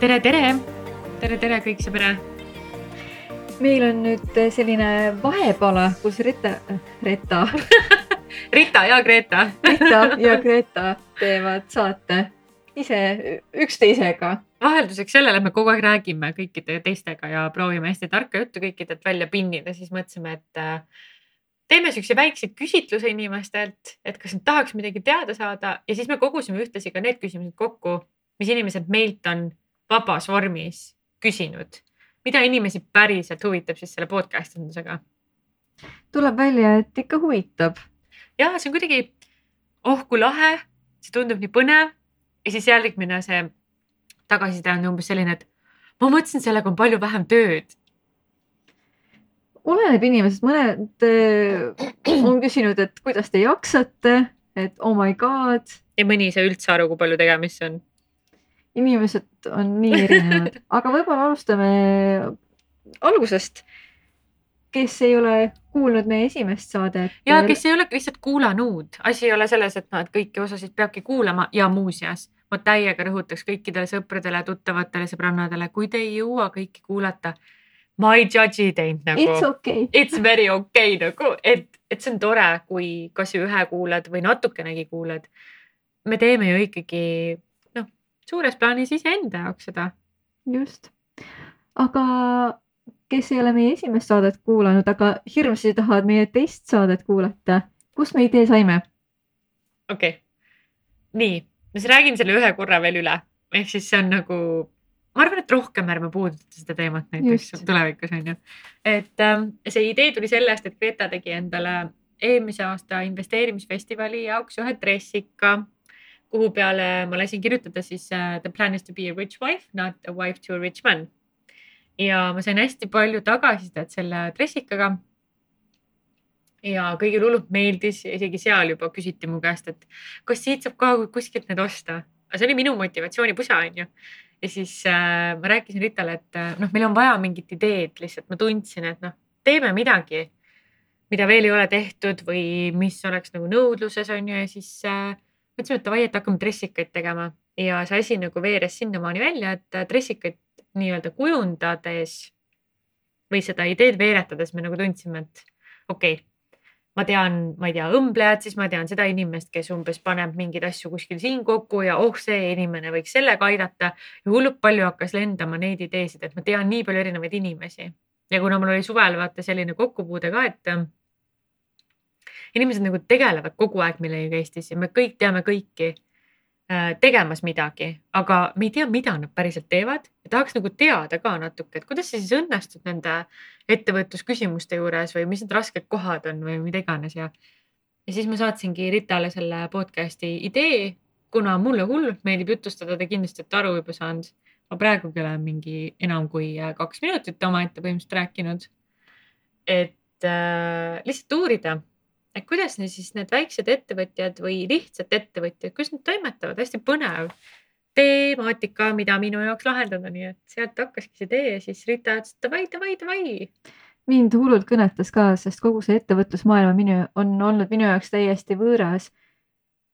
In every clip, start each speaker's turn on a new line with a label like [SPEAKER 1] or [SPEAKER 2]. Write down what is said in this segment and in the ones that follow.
[SPEAKER 1] tere, tere, tere, tere kõik pere.
[SPEAKER 2] meil on nüüd selline vahepala, kus Rita, Rita
[SPEAKER 1] Rita ja Greta
[SPEAKER 2] Rita ja Greta teevad saate ise üksteisega.
[SPEAKER 1] vahelduseks sellele, me kogu aeg räägime kõikide teistega ja proovime hästi tarka juttu kõikidelt välja pinnida, siis mõtlesime, et äh, teeme siukse väikseid küsitluse inimestelt, et kas nad tahaks midagi teada saada ja siis me kogusime ühtlasi ka need küsimused kokku, mis inimesed meilt on vabas vormis küsinud. mida inimesi päriselt huvitab siis selle podcast indusega?
[SPEAKER 2] tuleb välja, et ikka huvitab.
[SPEAKER 1] ja see on kuidagi, oh kui lahe, see tundub nii põnev ja siis järgmine see tagasiside on umbes selline, et ma mõtlesin, sellega on palju vähem tööd.
[SPEAKER 2] oleneb inimesest, mõned äh, on küsinud, et kuidas te jaksate, et oh my god.
[SPEAKER 1] ja mõni ei saa üldse aru, kui palju tegemist on
[SPEAKER 2] inimesed on nii erinevad, aga võib-olla alustame algusest. kes ei ole kuulnud meie esimest saadet.
[SPEAKER 1] ja kes ei ole lihtsalt kuulanud, asi ei ole selles, et et kõiki osasid peabki kuulama ja muuseas ma täiega rõhutaks kõikidele sõpradele, tuttavatele, sõbrannadele, kui te ei jõua kõiki kuulata. ma ei judge'i teid nagu.
[SPEAKER 2] It's okay.
[SPEAKER 1] It's very okay nagu, et, et see on tore, kui kasvõi ühe kuulad või natukenegi kuulad. me teeme ju ikkagi suures plaanis iseenda jaoks seda.
[SPEAKER 2] just, aga kes ei ole meie esimest saadet kuulanud, aga hirmsasti tahavad meie teist saadet kuulata, kust me idee saime?
[SPEAKER 1] okei okay., nii, ma siis räägin selle ühe korra veel üle, ehk siis see on nagu, ma arvan, et rohkem ärme puuduta seda teemat näiteks Just. tulevikus on ju. et ähm, see idee tuli sellest, et Greta tegi endale eelmise aasta investeerimisfestivali jaoks ühe dressika kuhu peale ma lasin kirjutada siis uh, the plan is to be a rich wife, not a wife to a rich man. ja ma sain hästi palju tagasisidet selle dressikaga. ja kõigile hullult meeldis isegi seal juba küsiti mu käest, et kas siit saab ka kuskilt need osta. aga see oli minu motivatsioonipusa, onju. ja siis uh, ma rääkisin Ritale, et uh, noh, meil on vaja mingit ideed lihtsalt, ma tundsin, et noh, teeme midagi, mida veel ei ole tehtud või mis oleks nagu nõudluses on ju ja siis äh, mõtlesime, et davai, et hakkame dressikaid tegema ja see asi nagu veeres sinnamaani välja, et dressikaid nii-öelda kujundades või seda ideed veeretades me nagu tundsime, et okei okay,, ma tean, ma ei tea, õmblejat, siis ma tean seda inimest, kes umbes paneb mingeid asju kuskil siin kokku ja oh, see inimene võiks sellega aidata. ja hullult palju hakkas lendama neid ideesid, et ma tean nii palju erinevaid inimesi ja kuna mul oli suvel vaata selline kokkupuude ka, et inimesed nagu tegelevad kogu aeg millegagi Eestis ja me kõik teame kõiki äh, tegemas midagi, aga me ei tea, mida nad päriselt teevad ja tahaks nagu teada ka natuke, et kuidas see siis õnnestub nende ettevõtlusküsimuste juures või mis need rasked kohad on või mida iganes ja. ja siis ma saatsingi Ritale selle podcast'i idee, kuna mulle hullult meeldib jutustada, te kindlasti olete aru juba saanud. ma praegugi olen mingi enam kui äh, kaks minutit omaette põhimõtteliselt rääkinud. et äh, lihtsalt uurida et kuidas ne siis need väiksed ettevõtjad või lihtsalt ettevõtjad, kuidas nad toimetavad, hästi põnev temaatika, mida minu jaoks lahendada, nii et sealt hakkaski see idee ja siis Rita ütles davai, davai, davai.
[SPEAKER 2] mind hullult kõnetas ka, sest kogu see ettevõtlusmaailma minu on olnud minu jaoks täiesti võõras.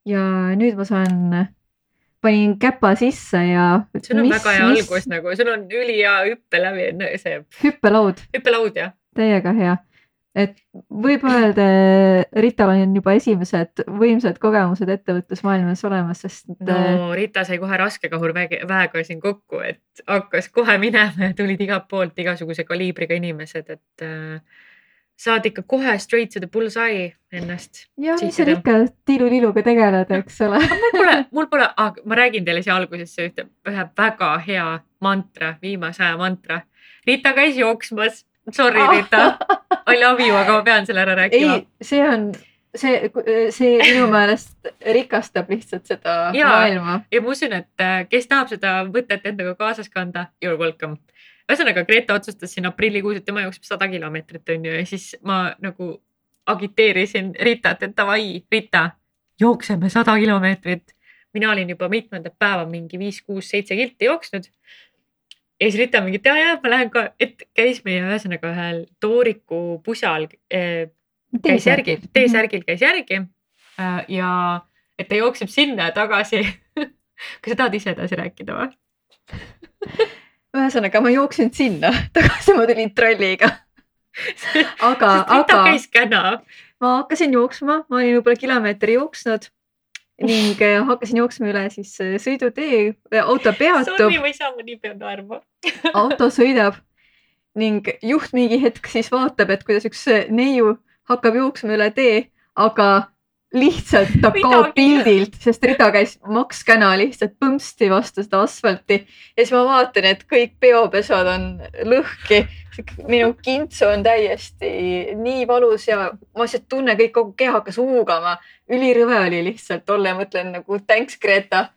[SPEAKER 2] ja nüüd ma saan, panin käpa sisse ja.
[SPEAKER 1] sul on mis, väga hea mis... algus nagu, sul on ülihea hüppe läbi see.
[SPEAKER 2] hüppelaud.
[SPEAKER 1] hüppelaud jah.
[SPEAKER 2] täiega hea et võib öelda, Rital on juba esimesed võimsad kogemused ettevõtlusmaailmas olemas, sest.
[SPEAKER 1] no Rita sai kohe raskekahur väega siin kokku, et hakkas kohe minema ja tulid igalt poolt igasuguse kaliibriga inimesed, et äh, saad ikka kohe straight to the bullseye ennast.
[SPEAKER 2] ja mis sa ikka tiiluliluga tegeled, eks ole
[SPEAKER 1] mul pole, mul pole ah,, ma räägin teile siia algusesse ühte, ühe väga hea mantra, viimase aja mantra. Rita käis jooksmas Sorry, Rita. I love you, aga ma pean selle ära rääkima.
[SPEAKER 2] ei, see on, see, see minu meelest rikastab lihtsalt seda ja, maailma.
[SPEAKER 1] ja ma usun, et äh, kes tahab seda võtet endaga kaasas kanda, you are welcome. ühesõnaga, Greta otsustas siin aprillikuus, et tema jookseb sada kilomeetrit, on ju, ja siis ma nagu agiteerisin Ritat, et davai, Rita, jookseme sada kilomeetrit. mina olin juba mitmendat päeva mingi viis, kuus, seitse kilti jooksnud ja siis Rita mingi, et ja, ja ma lähen ka, et käis meie ühesõnaga ühel tooriku pusal äh,. käis järgi, T-särgil käis järgi äh, ja et ta jookseb sinna ja tagasi kas sa tahad ise edasi rääkida või?
[SPEAKER 2] ühesõnaga, ma jooksin sinna, tagasi ma tulin trolliga. aga,
[SPEAKER 1] aga. käis käna.
[SPEAKER 2] ma hakkasin jooksma, ma olin võib-olla kilomeetri jooksnud ning äh, hakkasin jooksma üle siis äh, sõidutee, auto peatub.
[SPEAKER 1] Sorry, ma ei saa, nii pean naerma
[SPEAKER 2] auto sõidab ning juht mingi hetk siis vaatab, et kuidas üks neiu hakkab jooksma üle tee, aga lihtsalt ta kaob pildilt, sest rida käis Max Käna lihtsalt põmpsti vastu seda asfalti ja siis ma vaatan, et kõik peopesad on lõhki. Minu kintsu on täiesti nii valus ja ma lihtsalt tunnen, kõik kogu keha hakkas huugama. ülirõve oli lihtsalt olla ja mõtlen nagu thanks Greta.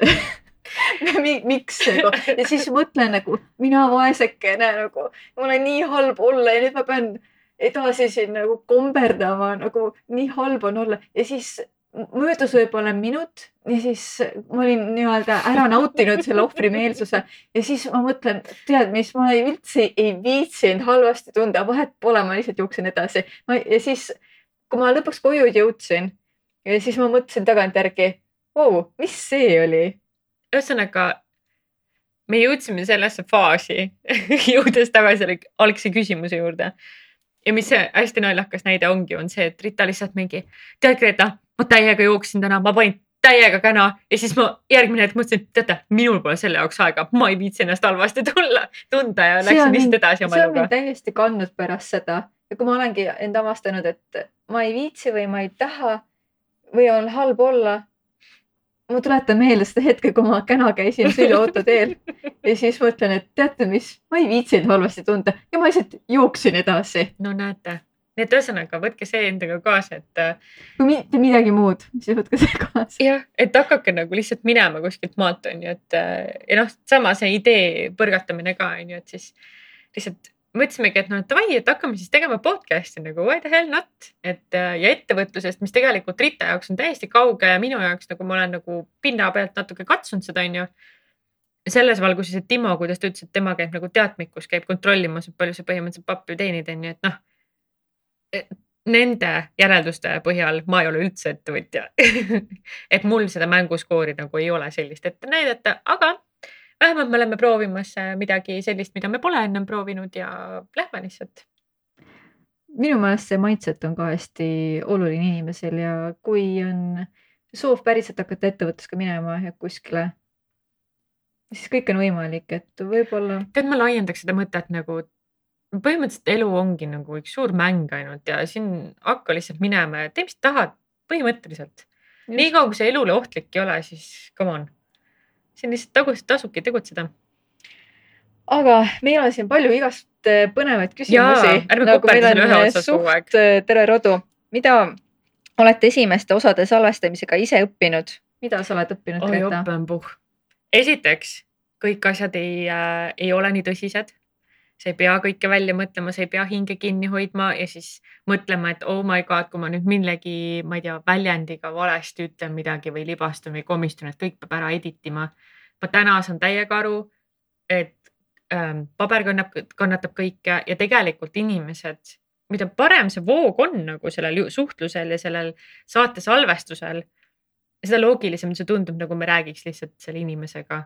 [SPEAKER 2] Miks nagu? Ja siis mõtlen nagu mina vaesekene nagu mul on nii halb olla ja nüüd ma pean edasi siin nagu komberdama, nagu nii halb on olla. Ja siis möödus võib-olla minut ja siis ma olin nii-öelda ära nautinud selle ohvrimeelsuse ja siis ma mõtlen, tead mis, ma ei, üldse ei viitsinud halvasti tunda, vahet pole, ma lihtsalt jooksin edasi. ja siis, kui ma lõpuks koju jõudsin, siis ma mõtlesin tagantjärgi, vau, mis see oli?
[SPEAKER 1] ühesõnaga, me jõudsime sellesse faasi jõudes tagasi algse küsimuse juurde ja mis see hästi naljakas näide ongi, on see, et Rita lihtsalt mingi, tead Greta, ma täiega jooksin täna, ma panin täiega käna ja siis ma järgmine hetk mõtlesin, teate, minul pole selle jaoks aega, ma ei viitsi ennast halvasti tulla, tunda ja läksin lihtsalt edasi
[SPEAKER 2] oma eluga. see on mind täiesti kandnud pärast seda ja kui ma olengi end avastanud, et ma ei viitsi või ma ei taha või on halb olla, ma tuletan meelde seda hetke, kui ma käna käisin sõiduauto teel ja siis mõtlen, et teate mis, ma ei viitsinud halvasti tunda ja ma lihtsalt jooksin edasi.
[SPEAKER 1] no näete, nii et ühesõnaga võtke see endaga kaasa, et.
[SPEAKER 2] Äh, kui mitte midagi muud, siis võtke see kaasa.
[SPEAKER 1] jah, et hakake nagu lihtsalt minema kuskilt maalt on ju, et äh, ja noh, sama see idee põrgatamine ka on ju, et siis lihtsalt mõtlesimegi, et noh, davai, et hakkame siis tegema podcast'i nagu why the hell not, et äh, ja ettevõtlusest, mis tegelikult Rita jaoks on täiesti kauge ja minu jaoks nagu ma olen nagu pinna pealt natuke katsunud seda, onju. selles valguses, et Timo, kuidas ta ütles, et tema käib nagu teadmikus, käib kontrollimas, et palju sa põhimõtteliselt pappi teenid, onju, et noh. Nende järelduste põhjal ma ei ole üldse ettevõtja et mul seda mänguskoori nagu ei ole sellist ette näidata, aga vähemalt me oleme proovimas äh, midagi sellist, mida me pole ennem proovinud ja lähme lihtsalt.
[SPEAKER 2] minu meelest see mindset on ka hästi oluline inimesel ja kui on soov päriselt hakata ettevõtlusega minema ja kuskile, siis kõik on võimalik, et võib-olla.
[SPEAKER 1] tead, ma laiendaks seda mõtet nagu põhimõtteliselt elu ongi nagu üks suur mäng ainult ja siin hakka lihtsalt minema ja tee, mis tahad, põhimõtteliselt. niikaua kui see elule ohtlik ei ole, siis come on siin lihtsalt tagus, tasubki tegutseda.
[SPEAKER 2] aga meil on siin palju igast äh, põnevaid küsimusi.
[SPEAKER 1] nagu kogu aeg.
[SPEAKER 2] Äh, tere Rodu, mida olete esimeste osade salvestamisega ise õppinud? mida sa oled õppinud,
[SPEAKER 1] Greta? esiteks, kõik asjad ei äh,, ei ole nii tõsised sa ei pea kõike välja mõtlema, sa ei pea hinge kinni hoidma ja siis mõtlema, et oh my god, kui ma nüüd millegi, ma ei tea, väljendiga valesti ütlen midagi või libastun või komistun, et kõik peab ära edit ima. ma täna saan täiega aru, et ähm, paber kannab, kannatab kõike ja tegelikult inimesed, mida parem see voog on nagu sellel suhtlusel ja sellel saate salvestusel, seda loogilisem see tundub, nagu me räägiks lihtsalt selle inimesega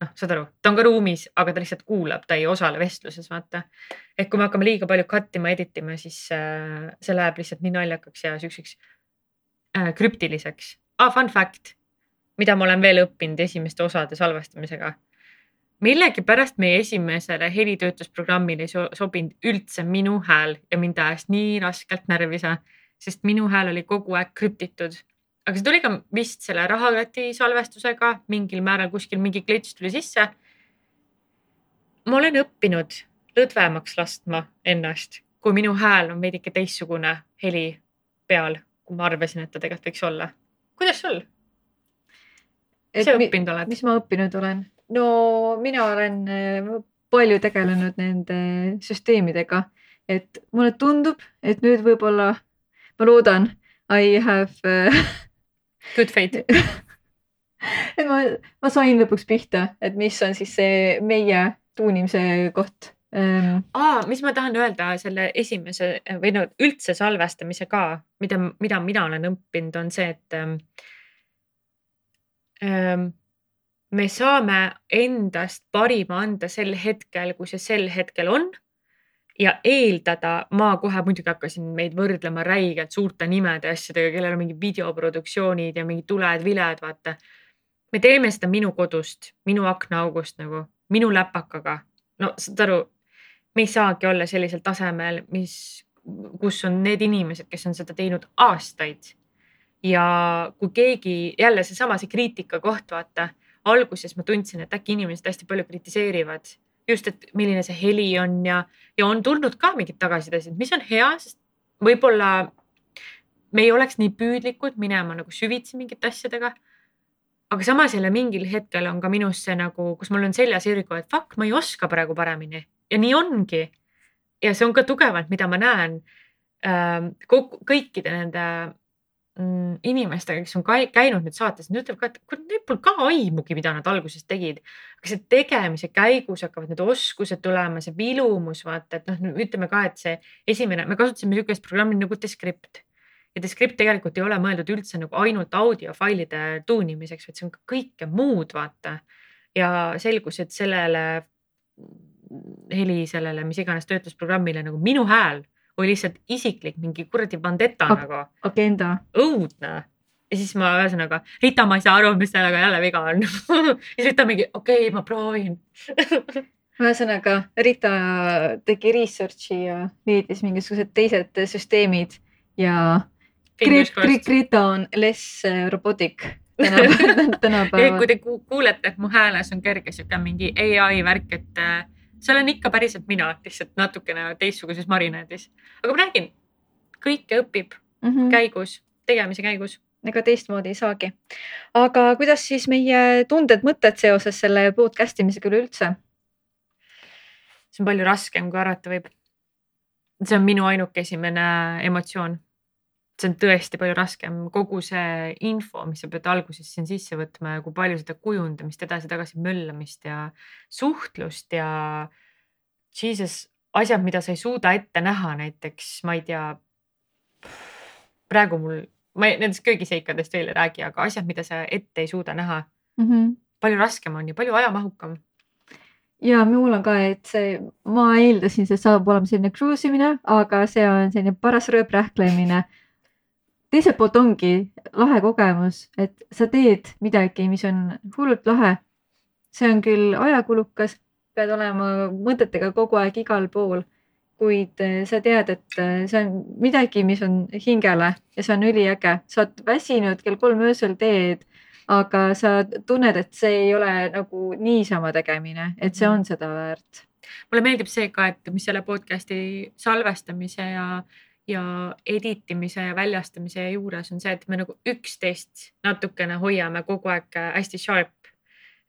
[SPEAKER 1] noh, saad aru, ta on ka ruumis, aga ta lihtsalt kuulab, ta ei osale vestluses, vaata. et kui me hakkame liiga palju cut ima, edit ima, siis äh, see läheb lihtsalt nii naljakaks ja siukseks äh, krüptiliseks ah,. Fun fact, mida ma olen veel õppinud esimeste osade salvestamisega. millegipärast meie esimesele helitöötlusprogrammile ei sobinud üldse minu hääl ja mind ajas nii raskelt närvisa, sest minu hääl oli kogu aeg krüptitud aga see tuli ka vist selle rahakoti salvestusega mingil määral kuskil mingi klits tuli sisse. ma olen õppinud lõdvemaks laskma ennast, kui minu hääl on veidike teistsugune heli peal, kui ma arvasin, et ta tegelikult võiks olla. kuidas sul? mis sa õppinud oled?
[SPEAKER 2] mis ma õppinud olen? no mina olen äh, palju tegelenud nende süsteemidega, et mulle tundub, et nüüd võib-olla ma loodan, I have uh,
[SPEAKER 1] Good fate
[SPEAKER 2] et ma, ma sain lõpuks pihta, et mis on siis see meie tuunimise koht
[SPEAKER 1] ähm.. aa, mis ma tahan öelda selle esimese või no üldse salvestamise ka, mida, mida mina olen õppinud, on see, et ähm, ähm, me saame endast parima anda sel hetkel, kui see sel hetkel on ja eeldada, ma kohe muidugi hakkasin meid võrdlema räigelt suurte nimede asjadega, kellel on mingid videoproduktsioonid ja mingid tuled-viled, vaata. me teeme seda minu kodust, minu aknaaugust nagu, minu läpakaga. no saad aru, me ei saagi olla sellisel tasemel, mis, kus on need inimesed, kes on seda teinud aastaid. ja kui keegi jälle seesama see kriitika koht, vaata alguses ma tundsin, et äkki inimesed hästi palju kritiseerivad just, et milline see heli on ja, ja on tulnud ka mingid tagasisidesid, mis on hea, sest võib-olla me ei oleks nii püüdlikud minema nagu süvitsi mingite asjadega. aga samas jälle mingil hetkel on ka minus see nagu, kus mul on seljas irgu, et fuck, ma ei oska praegu paremini ja nii ongi. ja see on ka tugevalt, mida ma näen äh, kõikide nende inimestega, kes on käinud nüüd saates, nad ütlevad ka, et kurat, neil pole ka aimugi, mida nad alguses tegid. aga see tegemise käigus hakkavad need oskused tulema, see vilumus, vaata, et noh, ütleme ka, et see esimene, me kasutasime niisugust programmi nagu Descript. ja Descript tegelikult ei ole mõeldud üldse nagu ainult audiofailide tuunimiseks, vaid see on ka kõike muud, vaata. ja selgus, et sellele heli sellele, mis iganes töötlusprogrammile nagu minu hääl oli lihtsalt isiklik mingi kuradi vendeta Ag nagu.
[SPEAKER 2] agenda.
[SPEAKER 1] õudne. ja siis ma ühesõnaga, Rita, ma ei saa aru, mis sellega jälle viga on ja siis Rita mingi, okei okay,, ma proovin
[SPEAKER 2] ühesõnaga Rita tegi research'i ja leidis mingisugused teised süsteemid ja Rita on less robotic tänapäeval.
[SPEAKER 1] kui te kuulete, et mu hääles on kerge sihuke mingi ai värk, et äh, see olen ikka päriselt mina, lihtsalt natukene teistsuguses marinaadis. aga ma räägin, kõike õpib mm -hmm. käigus, tegemise käigus.
[SPEAKER 2] ega teistmoodi ei saagi. aga kuidas siis meie tunded-mõtted seoses selle podcast imisega üleüldse?
[SPEAKER 1] see on palju raskem, kui arvata võib. see on minu ainuke esimene emotsioon see on tõesti palju raskem, kogu see info, mis sa pead alguses siin sisse võtma ja kui palju seda kujundamist, edasi-tagasi möllamist ja suhtlust ja jesus, asjad, mida sa ei suuda ette näha, näiteks ma ei tea. praegu mul, ma ei, nendest köögiseikadest veel ei räägi, aga asjad, mida sa ette ei suuda näha mm. -hmm. palju raskem on ja palju ajamahukam
[SPEAKER 2] ja minul on ka, et see, ma eeldasin, see saab olema selline kruusimine, aga see on selline paras rööprähklemine teiselt poolt ongi lahe kogemus, et sa teed midagi, mis on hullult lahe. see on küll ajakulukas, pead olema mõtetega kogu aeg igal pool, kuid eh, sa tead, et eh, see on midagi, mis on hingele ja see on üliäge. sa oled väsinud, kell kolm öösel teed, aga sa tunned, et see ei ole nagu niisama tegemine, et see on seda väärt.
[SPEAKER 1] mulle meeldib see ka, et mis selle podcast'i salvestamise ja ja editimise ja väljastamise juures on see, et me nagu üksteist natukene hoiame kogu aeg äh, hästi sharp.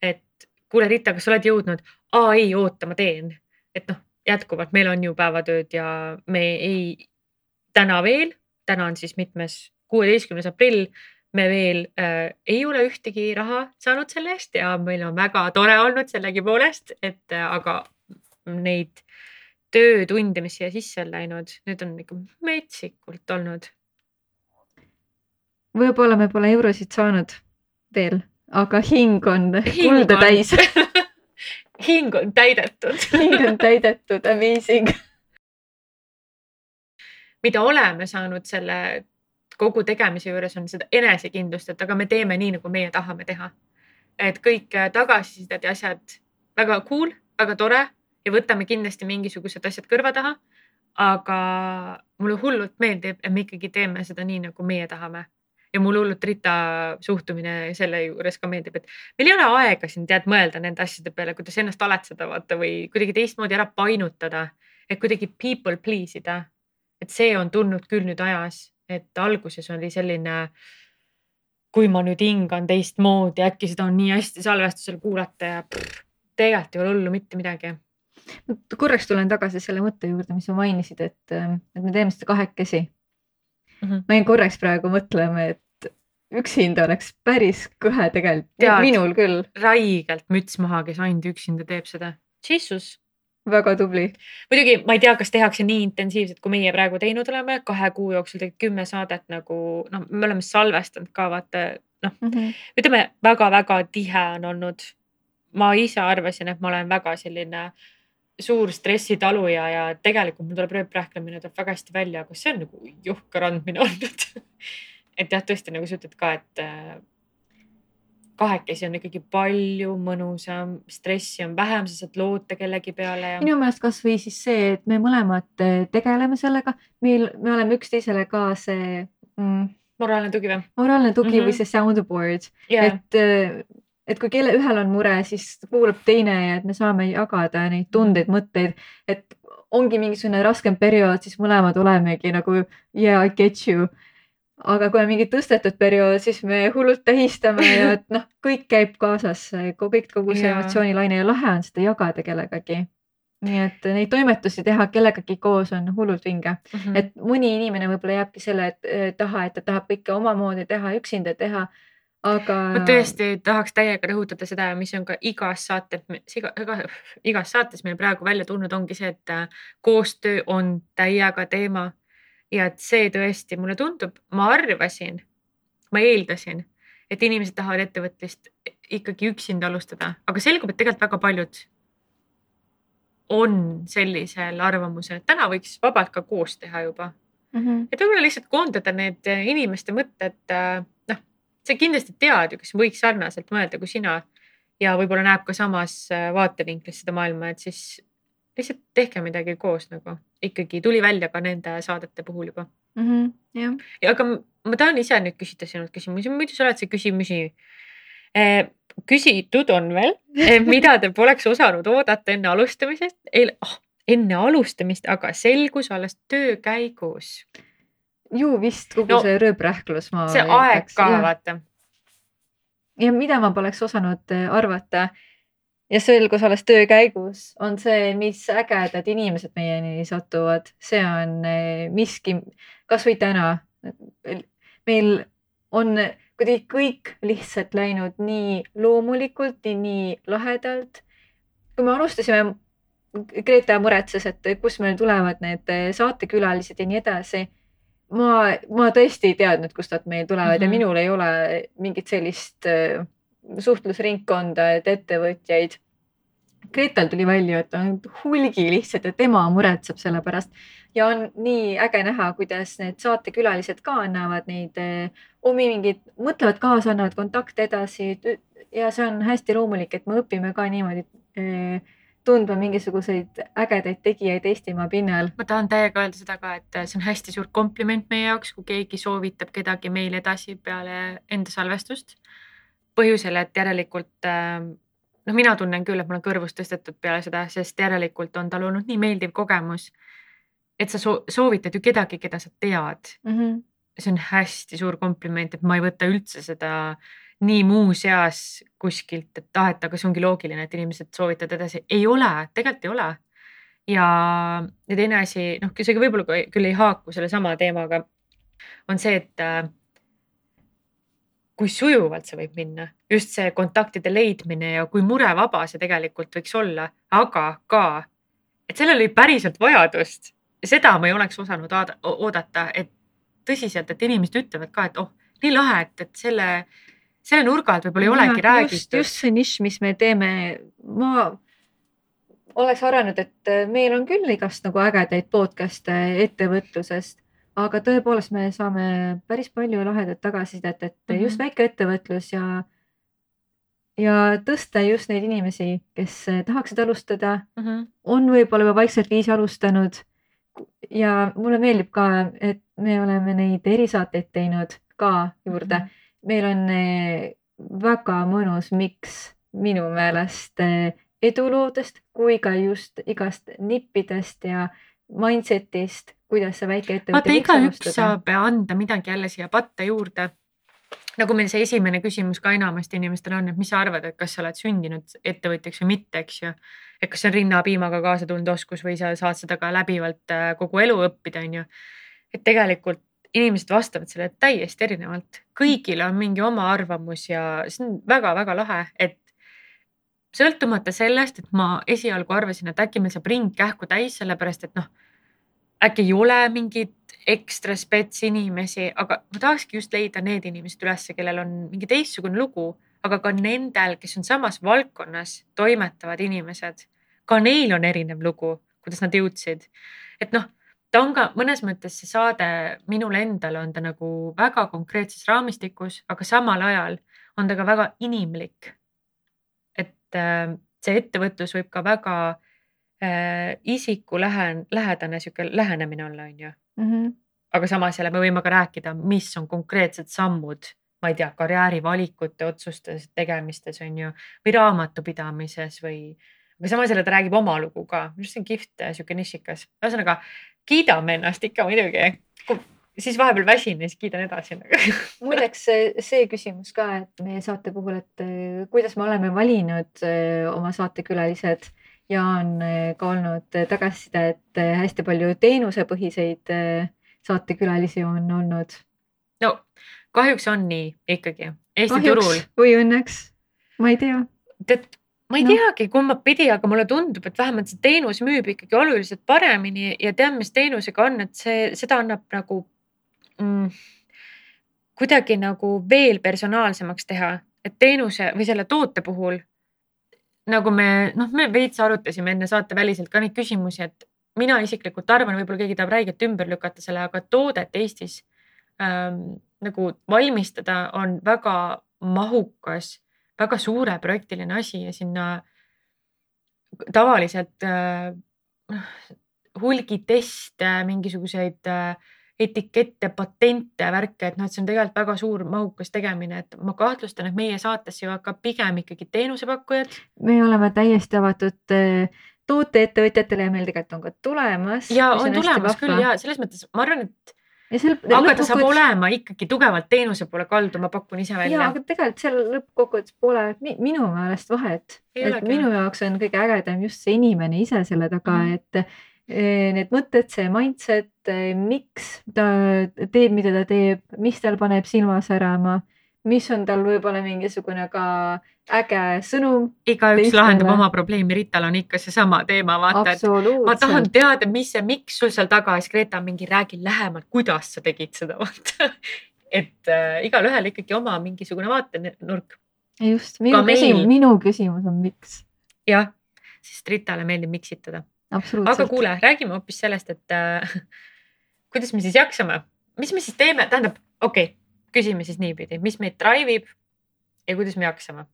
[SPEAKER 1] et kuule, Rita, kas sa oled jõudnud? aa ei, oota, ma teen. et noh, jätkuvalt meil on ju päevatööd ja me ei, täna veel, täna on siis mitmes, kuueteistkümnes aprill me veel äh, ei ole ühtegi raha saanud selle eest ja meil on väga tore olnud sellegipoolest, et äh, aga neid töötunde, mis siia sisse on läinud, need on ikka metsikult olnud.
[SPEAKER 2] võib-olla me pole eurosid saanud veel, aga hing on kulda täis.
[SPEAKER 1] Hing on täidetud.
[SPEAKER 2] Hing on täidetud, amazing.
[SPEAKER 1] Mida oleme saanud selle kogu tegemise juures on seda enesekindlust, et aga me teeme nii, nagu meie tahame teha. et kõik tagasisided ja asjad väga cool, väga tore ja võtame kindlasti mingisugused asjad kõrva taha. aga mulle hullult meeldib, et me ikkagi teeme seda nii, nagu meie tahame. ja mulle hullult Rita suhtumine selle juures ka meeldib, et meil ei ole aega siin tead mõelda nende asjade peale, kuidas ennast aletseda vaata või kuidagi teistmoodi ära painutada, et kuidagi people please ida. et see on tulnud küll nüüd ajas, et alguses oli selline kui ma nüüd hingan teistmoodi, äkki seda on nii hästi salvestusel kuulata ja tegelikult ei ole hullu mitte midagi
[SPEAKER 2] korraks tulen tagasi selle mõtte juurde, mis sa mainisid, et, ähm, et me teeme seda kahekesi mm. -hmm. ma jäin korraks praegu mõtlema, et üksinda oleks päris kõhe tegelikult, minul küll.
[SPEAKER 1] räigelt müts maha, kes ainult üksinda teeb seda. Jesus.
[SPEAKER 2] väga tubli.
[SPEAKER 1] muidugi ma ei tea, kas tehakse nii intensiivselt, kui meie praegu teinud oleme, kahe kuu jooksul tegid kümme saadet nagu noh, me oleme salvestanud ka vaata noh mm -hmm., ütleme väga-väga tihe on olnud. ma ise arvasin, et ma olen väga selline suur stressitaluja ja tegelikult mul tuleb rööprähklemine tuleb väga hästi välja, aga see on nagu juhker andmine olnud et jah, tõesti nagu sa ütled ka, et äh, kahekesi on ikkagi palju mõnusam, stressi on vähem, sa saad loota kellegi peale ja.
[SPEAKER 2] minu meelest kasvõi siis see, et me mõlemad äh, tegeleme sellega, meil, me oleme üksteisele ka see
[SPEAKER 1] mm, moraalne tugi või?
[SPEAKER 2] moraalne tugi mm -hmm. või see soundboard yeah., et, äh, et kui kelle, ühel on mure, siis kuulab teine ja et me saame jagada neid tundeid, mõtteid, et ongi mingisugune raskem periood, siis mõlemad olemegi nagu yeah, I get you aga kui on mingi tõstetud periood, siis me hullult tähistame ja et noh, kõik käib kaasas, kõik, kogu see emotsioonilaine ja lahe on seda jagada kellegagi. nii et neid toimetusi teha kellegagi koos on hullult vinge mm. -hmm. et mõni inimene võib-olla jääbki selle eh, taha, et ta tahab kõike omamoodi teha, üksinda teha aga.
[SPEAKER 1] ma tõesti tahaks täiega rõhutada seda, mis on ka igas saates, iga, igas saates meil praegu välja tulnud, ongi see, et äh, koostöö on täiega teema ja et see tõesti mulle tundub, ma arvasin, ma eeldasin, et inimesed tahavad ettevõtlust ikkagi üksinda alustada, aga selgub, et tegelikult väga paljud on sellisel arvamusel, et täna võiks vabalt ka koos teha juba mm. -hmm. et võib-olla lihtsalt koondada need inimeste mõtted, noh, sa kindlasti tead ju, kes võiks sarnaselt mõelda kui sina ja võib-olla näeb ka samas vaatevinklist seda maailma, et siis lihtsalt tehke midagi koos nagu ikkagi tuli välja ka nende saadete puhul juba
[SPEAKER 2] mm. -hmm, jah.
[SPEAKER 1] ja aga ma tahan ise nüüd küsida sinult küsimusi, muidu sa oled see küsimusi eh, küsitud on veel eh,, mida te poleks osanud oodata enne alustamisest eh,, oh, enne alustamist, aga selgus alles töö käigus.
[SPEAKER 2] Ju vist kogu no, see rööprähklus.
[SPEAKER 1] see aeg ka vaata.
[SPEAKER 2] ja mida ma poleks osanud eh, arvata ja selgus alles töö käigus, on see, mis ägedad inimesed meieni satuvad, see on eh, miski, kasvõi täna. meil on kuidagi kõik lihtsalt läinud nii loomulikult ja nii lahedalt. kui me alustasime, Grete muretses, et kust meil tulevad need eh, saatekülalised ja nii edasi. Ma, ma tõesti ei teadnud, kust nad meil tulevad mm -hmm. ja mhm. minul ei ole mingit sellist äh, suhtlusringkonda, et ettevõtjaid. Gretel tuli välja, et on hulgi lihtsalt ja tema muretseb selle pärast ja on nii äge näha, kuidas need saatekülalised ka annavad neid eh, omi mingeid, mõtlevad kaasa, annavad kontakte edasi. ja see on hästi loomulik, et me õpime ka niimoodi eh, tundma mingisuguseid ägedaid tegijaid Eestimaa pinnal.
[SPEAKER 1] ma tahan täiega öelda seda ka, et see on hästi suur kompliment meie jaoks, kui keegi soovitab kedagi meil edasi peale enda salvestust põhjusel, et järelikult ähm, noh, mina tunnen küll, et mul on kõrvus tõstetud peale seda, sest järelikult on tal olnud nii meeldiv kogemus. et sa soovitad ju kedagi, keda sa tead mm. -hmm. see on hästi suur kompliment, et ma ei võta üldse seda nii muuseas kuskilt, et ah, et aga see ongi loogiline, et inimesed soovitavad edasi. ei ole, tegelikult ei ole. ja, ja teine asi, noh, see võib-olla küll ei haaku sellesama teemaga, on see, et äh, kui sujuvalt see võib minna, just see kontaktide leidmine ja kui murevaba see tegelikult võiks olla, aga ka, et sellel oli päriselt vajadust. seda ma ei oleks osanud oodata, et tõsiselt, et inimesed ütlevad ka, et oh, nii lahe, et, et selle, selle nurga alt võib-olla ei olegi räägitud.
[SPEAKER 2] just see nišš, mis me teeme, ma oleks arvanud, et meil on küll igast nagu ägedaid podcast'e ettevõtlusest aga tõepoolest, me saame päris palju lahedat tagasisidet, et mm -hmm. just väikeettevõtlus ja ja tõsta just neid inimesi, kes tahaksid alustada mm, -hmm. on võib-olla juba vaikselt viisi alustanud. ja mulle meeldib ka, et me oleme neid erisaateid teinud ka juurde mm. -hmm. Meil on eh, väga mõnus miks minu meelest eh, eduloodest kui ka just igast nippidest ja mindset'ist kuidas see väikeettevõte
[SPEAKER 1] vaata, igaüks saab anda midagi jälle siia patta juurde. nagu meil see esimene küsimus ka enamasti inimestel on, et mis sa arvad, et kas sa oled sündinud ettevõtjaks või mitte, eks ju. et kas see on rinnapiimaga kaasa tulnud oskus või sa saad seda ka läbivalt äh, kogu elu õppida, on ju. et tegelikult inimesed vastavad sellele täiesti erinevalt, kõigil on mingi oma arvamus ja see on väga-väga lahe, et sõltumata sellest, et ma esialgu arvasin, et äkki meil saab ring kähku täis, sellepärast et noh äkki ei ole mingit ekstra spets inimesi, aga ma tahakski just leida need inimesed ülesse, kellel on mingi teistsugune lugu, aga ka nendel, kes on samas valdkonnas toimetavad inimesed, ka neil on erinev lugu, kuidas nad jõudsid. et noh, ta on ka mõnes mõttes see saade minule endale on ta nagu väga konkreetses raamistikus, aga samal ajal on ta ka väga inimlik. et äh, see ettevõtlus võib ka väga äh, isikulähe-, lähedane sihuke lähenemine olla, on ju
[SPEAKER 2] mm. -hmm.
[SPEAKER 1] aga samas jälle me võime ka rääkida, mis on konkreetsed sammud, ma ei tea, karjäärivalikute otsustes, tegemistes on ju või raamatupidamises või, aga samas jälle ta räägib oma lugu ka, minu arust see on kihvt sihuke nišikas, ühesõnaga kiidame ennast ikka muidugi siis vahepeal väsin ja siis kiidan edasi
[SPEAKER 2] muideks see küsimus ka, et meie saate puhul, et eh, kuidas me oleme valinud eh, oma saatekülalised ja on eh, ka olnud tagasiside, et hästi palju teenusepõhiseid saatekülalisi on olnud.
[SPEAKER 1] no kahjuks on nii ikkagi Eesti kahjuks turul.
[SPEAKER 2] või õnneks, ma ei tea.
[SPEAKER 1] tead, ma ei no. teagi, kumba pidi, aga mulle tundub, et vähemalt see teenus müüb ikkagi oluliselt paremini ja tean, mis teenusega on, et see, seda annab nagu mm, kuidagi nagu veel personaalsemaks teha, et teenuse või selle toote puhul nagu me noh, me veits arutasime enne saate väliselt ka neid küsimusi, et mina isiklikult arvan, võib-olla keegi tahab räigelt ümber lükata selle, aga toodet Eestis ähm, nagu valmistada on väga mahukas, väga suureprojektiline asi ja sinna tavaliselt äh, hulgiteste, mingisuguseid äh, etikette, patente, värke, et noh, et see on tegelikult väga suur mahukas tegemine, et ma kahtlustan, et meie saatesse jõuavad ka pigem ikkagi teenusepakkujad.
[SPEAKER 2] me oleme täiesti avatud eh, tooteettevõtjatele ja meil tegelikult on ka tulemas.
[SPEAKER 1] ja on, on tulemas küll ja selles mõttes ma arvan, et ja seal aga ta saab olema ikkagi tugevalt teenuse poole kaldu, ma pakun ise välja.
[SPEAKER 2] ja, aga tegelikult seal lõppkokkuvõttes pole minu meelest vahet. et minu jaoks on kõige ägedam just see inimene ise selle taga mm, et need mõtted, see mindset, miks ta teeb, mida ta teeb, mis tal paneb silma särama, mis on tal võib-olla mingisugune ka äge sõnum.
[SPEAKER 1] igaüks lahendab oma probleemi, Rital on ikka seesama teema, vaata, et ma tahan teada, mis see, miks sul seal taga ja siis Greta mingi, räägi lähemalt, kuidas sa tegid seda, vaata. et äh, igalühel ikkagi oma mingisugune vaatenurk.
[SPEAKER 2] just, minu küsimus, minu küsimus on miks.
[SPEAKER 1] jah, sest Ritale meeldib miksitada aga kuule, räägime hoopis sellest, et äh, kuidas me siis jaksame, mis me siis teeme, tähendab, okei okay,, küsime siis niipidi, mis meid drive ib ja kuidas me jaksame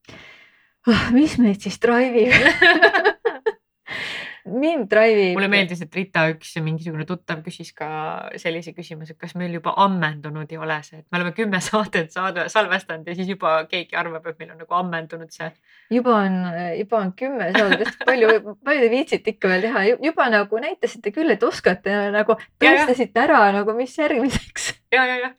[SPEAKER 2] oh,? mis meid siis drive ib mind drive'ib.
[SPEAKER 1] mulle meeldis, et Rita üks mingisugune tuttav küsis ka sellise küsimuse, et kas meil juba ammendunud ei ole see, et me oleme kümme saadet saade, salvestanud ja siis juba keegi arvab, et meil on nagu ammendunud see.
[SPEAKER 2] juba on, juba on kümme saadet, palju, palju te viitsite ikka veel teha, juba nagu näitasite küll, et oskate nagu tõestasite ära nagu, mis järgmiseks.
[SPEAKER 1] ja, ja, ja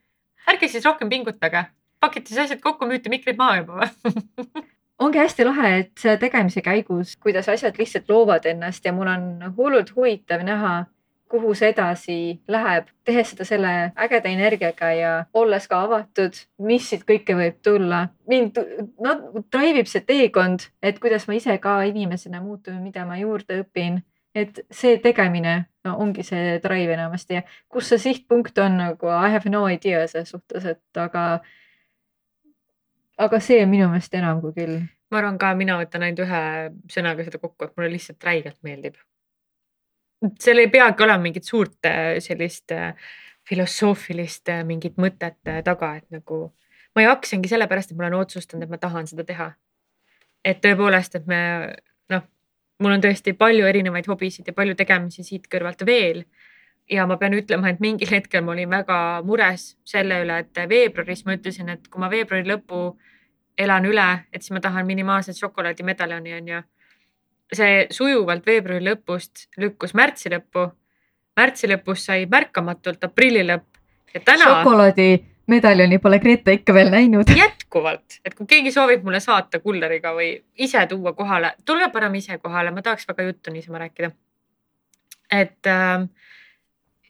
[SPEAKER 1] ärge siis rohkem pingutage, pakite siis asjad kokku, müüte mikrid maha juba või
[SPEAKER 2] ongi hästi lahe, et tegemise käigus, kuidas asjad lihtsalt loovad ennast ja mul on hullult huvitav näha, kuhu see edasi läheb, tehes seda selle ägeda energiaga ja olles ka avatud, mis siit kõike võib tulla. mind no, drive ib see teekond, et kuidas ma ise ka inimesena muutun, mida ma juurde õpin. et see tegemine no, ongi see drive enamasti ja kus see sihtpunkt on nagu I have no idea selles suhtes, et aga aga see on minu meelest enam kui küll.
[SPEAKER 1] ma arvan ka, mina võtan ainult ühe sõnaga seda kokku, et mulle lihtsalt räigelt meeldib. seal ei peagi olema mingit suurt äh, sellist äh, filosoofilist äh, mingit mõtet taga, et nagu ma jaksangi sellepärast, et ma olen otsustanud, et ma tahan seda teha. et tõepoolest, et me noh, mul on tõesti palju erinevaid hobisid ja palju tegemisi siit kõrvalt veel ja ma pean ütlema, et mingil hetkel ma olin väga mures selle üle, et veebruaris ma ütlesin, et kui ma veebruari lõpu elan üle, et siis ma tahan minimaalselt šokolaadimedaljoni, onju. see sujuvalt veebruari lõpust lükkus märtsi lõppu. märtsi lõpus sai märkamatult aprilli lõpp ja täna.
[SPEAKER 2] šokolaadimedaljoni pole Grete ikka veel näinud.
[SPEAKER 1] jätkuvalt, et kui keegi soovib mulle saata kulleriga või ise tuua kohale, tulge parem ise kohale, ma tahaks väga juttu niisama rääkida. et äh,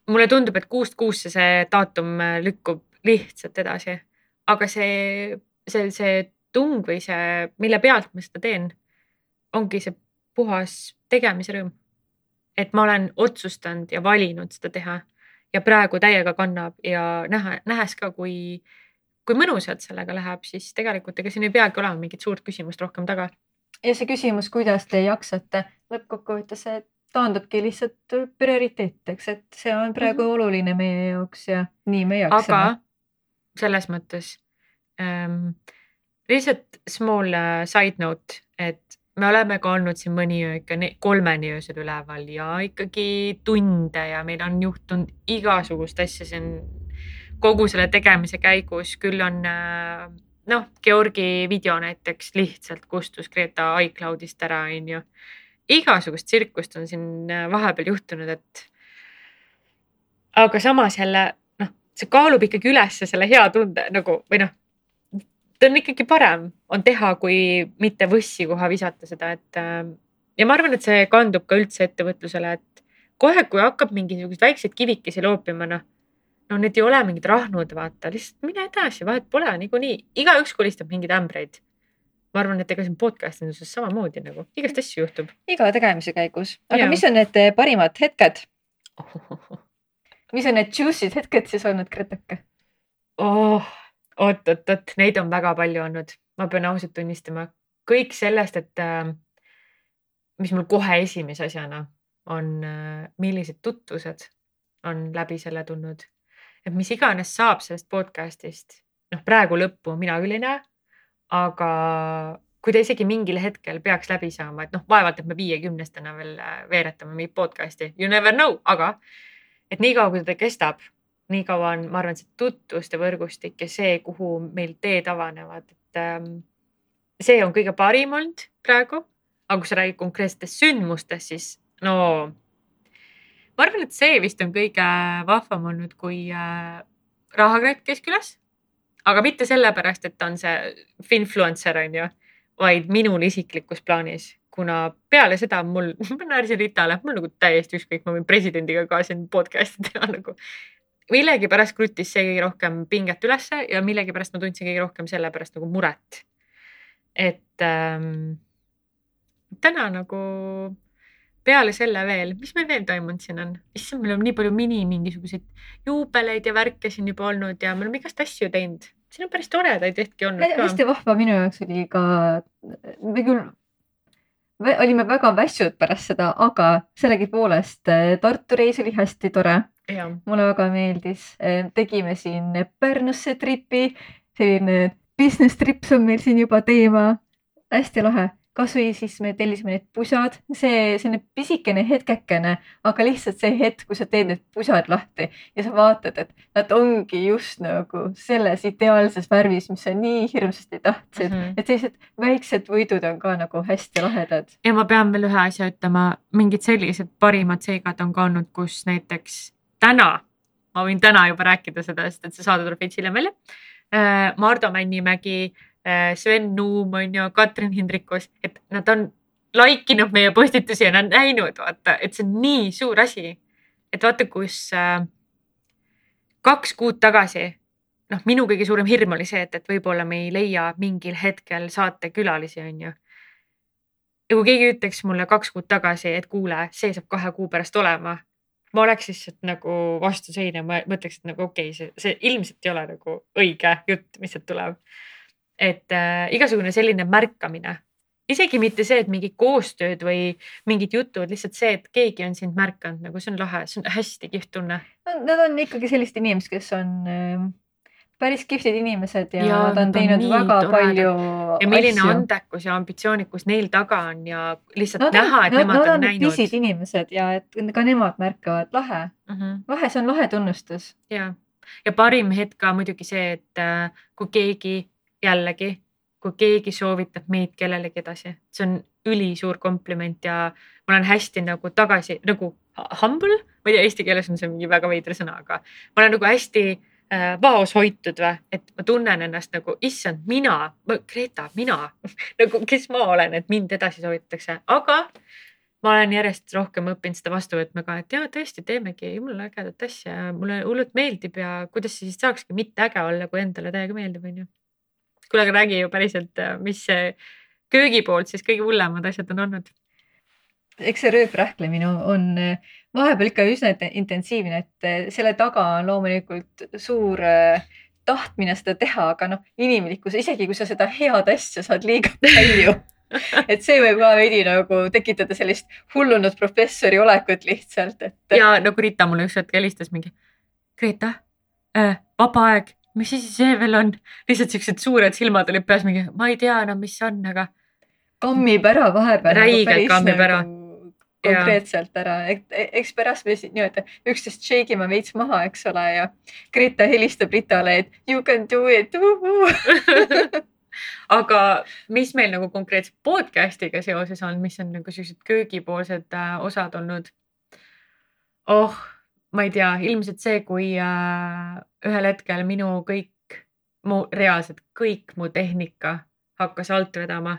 [SPEAKER 1] mulle tundub, et kuust kuusse see daatum äh, lükkub lihtsalt edasi, aga see, see, see tung või see, mille pealt ma seda teen, ongi see puhas tegemise rõõm. et ma olen otsustanud ja valinud seda teha ja praegu täiega kannab ja näha, nähes ka, kui, kui mõnusalt sellega läheb, siis tegelikult ega siin ei peagi olema mingit suurt küsimust rohkem taga.
[SPEAKER 2] ja see küsimus, kuidas te jaksate, lõppkokkuvõttes see taandubki lihtsalt prioriteetideks, et see on praegu mm -hmm. oluline meie jaoks ja nii me jaksame.
[SPEAKER 1] aga selles mõttes ähm, lihtsalt small äh, side note, et me oleme ka olnud siin mõni öö ikka kolmeni öösel üleval ja ikkagi tunde ja meil on juhtunud igasugust asja siin kogu selle tegemise käigus. küll on äh, noh, Georgi video näiteks lihtsalt kustus Greta iCloudist ära, onju. Igasugust tsirkust on siin äh, vahepeal juhtunud, et. aga samas jälle noh, see kaalub ikkagi ülesse selle hea tunde nagu või noh ta on ikkagi parem, on teha, kui mitte võssi koha visata seda, et äh, ja ma arvan, et see kandub ka üldse ettevõtlusele, et kohe, kui hakkab mingisuguseid väikseid kivikesi loopima, noh, no need ei ole mingid rahnud, vaata, lihtsalt mine edasi, vahet pole niikuinii, igaüks kolistab mingeid ämbreid. Ma arvan, et ega siin podcast induses samamoodi nagu igast asju juhtub.
[SPEAKER 2] iga tegemise käigus, aga ja. mis on need eh, parimad hetked mis on need juicy'd hetked siis olnud, Greteke
[SPEAKER 1] oh.? oot-oot-oot, neid on väga palju olnud, ma pean ausalt tunnistama, kõik sellest, et äh, mis mul kohe esimese asjana on, äh, millised tutvused on läbi selle tulnud. et mis iganes saab sellest podcast'ist, noh, praegu lõppu mina küll ei näe, aga kui ta isegi mingil hetkel peaks läbi saama, et noh, vaevalt, et me viiekümnestena veel äh, veeretame mingit podcast'i, you never know, aga et niikaua, kui ta kestab nii kaua on, ma arvan, see tutvuste võrgustik ja see, kuhu meil teed avanevad, et ähm, see on kõige parim olnud praegu. aga kui sa räägid konkreetsetest sündmustest, siis no ma arvan, et see vist on kõige vahvam olnud, kui äh, rahakratt käis külas. Aga mitte sellepärast, et ta on see finfluencer on ju, vaid minul isiklikus plaanis, kuna peale seda mul, ma naersin Ritale, mul nagu täiesti ükskõik, ma võin presidendiga ka siin podcast'i teha nagu millegipärast kruttis see kõige rohkem pinget ülesse ja millegipärast ma tundsin kõige rohkem selle pärast nagu muret. et ähm, täna nagu peale selle veel, mis meil veel toimunud siin on, issand, meil on nii palju mini mingisuguseid juubeleid ja värke siin juba olnud ja me oleme igast asju teinud. Siin on päris toredaid hetki olnud
[SPEAKER 2] ka. hästi vahva minu jaoks oli ka, me küll olime väga väsinud pärast seda, aga sellegipoolest eh, Tartu reis oli hästi tore mulle väga meeldis. Äh, tegime siin Pärnusse tripi, selline business trips on meil siin juba teema. hästi lahe, kasvõi siis me tellisime need pusad, see selline pisikene hetkekene, aga lihtsalt see hetk, kui sa teed need pusad lahti ja sa vaatad, et nad ongi just nagu selles ideaalses värvis, mis sa nii hirmsasti tahtsid mm. -hmm. et sellised väiksed võidud on ka nagu hästi lahedad.
[SPEAKER 1] ja ma pean veel ühe asja ütlema, mingid sellised parimad seigad on ka olnud, kus näiteks täna, ma võin täna juba rääkida seda, sest et see saade tuleb veits hiljem välja. Äh, Mardu Männimägi, äh, Sven Nuum on ju, Katrin Hindrikus, et nad on like inud meie postitusi ja nad näinud, vaata, et see on nii suur asi. et vaata, kus äh, kaks kuud tagasi, noh, minu kõige suurem hirm oli see, et, et võib-olla me ei leia mingil hetkel saatekülalisi, on ju ja kui keegi ütleks mulle kaks kuud tagasi, et kuule, see saab kahe kuu pärast olema, ma oleks lihtsalt nagu vastu seina, ma mõtleks, et nagu okei okay,, see, see ilmselt ei ole nagu õige jutt, mis sealt tuleb. Et äh, igasugune selline märkamine, isegi mitte see, et mingid koostööd või mingid jutud, lihtsalt see, et keegi on sind märganud, nagu see on lahe, see on hästi kihvt tunne.
[SPEAKER 2] Nad on ikkagi sellised inimesed, kes on äh päris kihvtid inimesed ja, ja ta on teinud on väga toredad. palju.
[SPEAKER 1] ja milline asju. andekus ja ambitsioonikus neil taga on ja lihtsalt nad näha, et nad, nemad nad on, on näinud.
[SPEAKER 2] pisid inimesed ja et ka nemad märkavad, lahe mm, -hmm. lahe, see on lahe tunnustus.
[SPEAKER 1] ja, ja parim hetk ka muidugi see, et äh, kui keegi jällegi, kui keegi soovitab meid kellelegi edasi, see on ülisuur kompliment ja ma olen hästi nagu tagasi nagu humble, ma ei tea, eesti keeles on see mingi väga veider sõna, aga ma olen nagu hästi Äh, vaos hoitud või, et ma tunnen ennast nagu, issand, mina, Greta, mina. Nagu, kes ma olen, et mind edasi soovitatakse, aga ma olen järjest rohkem õppinud seda vastu võtma ka, et jaa, tõesti, teemegi jumala ägedat asja ja mulle hullult meeldib ja kuidas see siis saakski mitte äge olla, kui endale täiega meeldib, onju. Kuule, aga räägi ju päriselt, mis see köögi poolt siis kõige hullemad asjad on olnud?
[SPEAKER 2] eks see rööprähklemine on äh, vahepeal ikka üsna intensiivne, et äh, selle taga on loomulikult suur äh, tahtmine seda teha, aga noh, inimlikkus, isegi kui sa seda head asja saad liiga palju et see võib ka veidi nagu tekitada sellist hullunud professori olekut lihtsalt, et.
[SPEAKER 1] ja nagu Rita mulle üks hetk helistas mingi, Greta äh,, vaba aeg, mis asi see veel on? lihtsalt siuksed suured silmad olid peas mingi, ma ei tea enam, mis see on, aga.
[SPEAKER 2] kammib ära vahepeal.
[SPEAKER 1] Nagu räigelt kammib nagu... ära
[SPEAKER 2] konkreetselt ära, eks pärast me siis nii-öelda üksteist shake ime veits maha, eks ole, ja Greta helistab Ritale, et you can do it
[SPEAKER 1] aga mis meil nagu konkreetselt podcast'iga seoses on, mis on nagu sellised köögipoolsed äh, osad olnud? oh, ma ei tea, ilmselt see, kui äh, ühel hetkel minu kõik mu reaalselt kõik mu tehnika hakkas alt vedama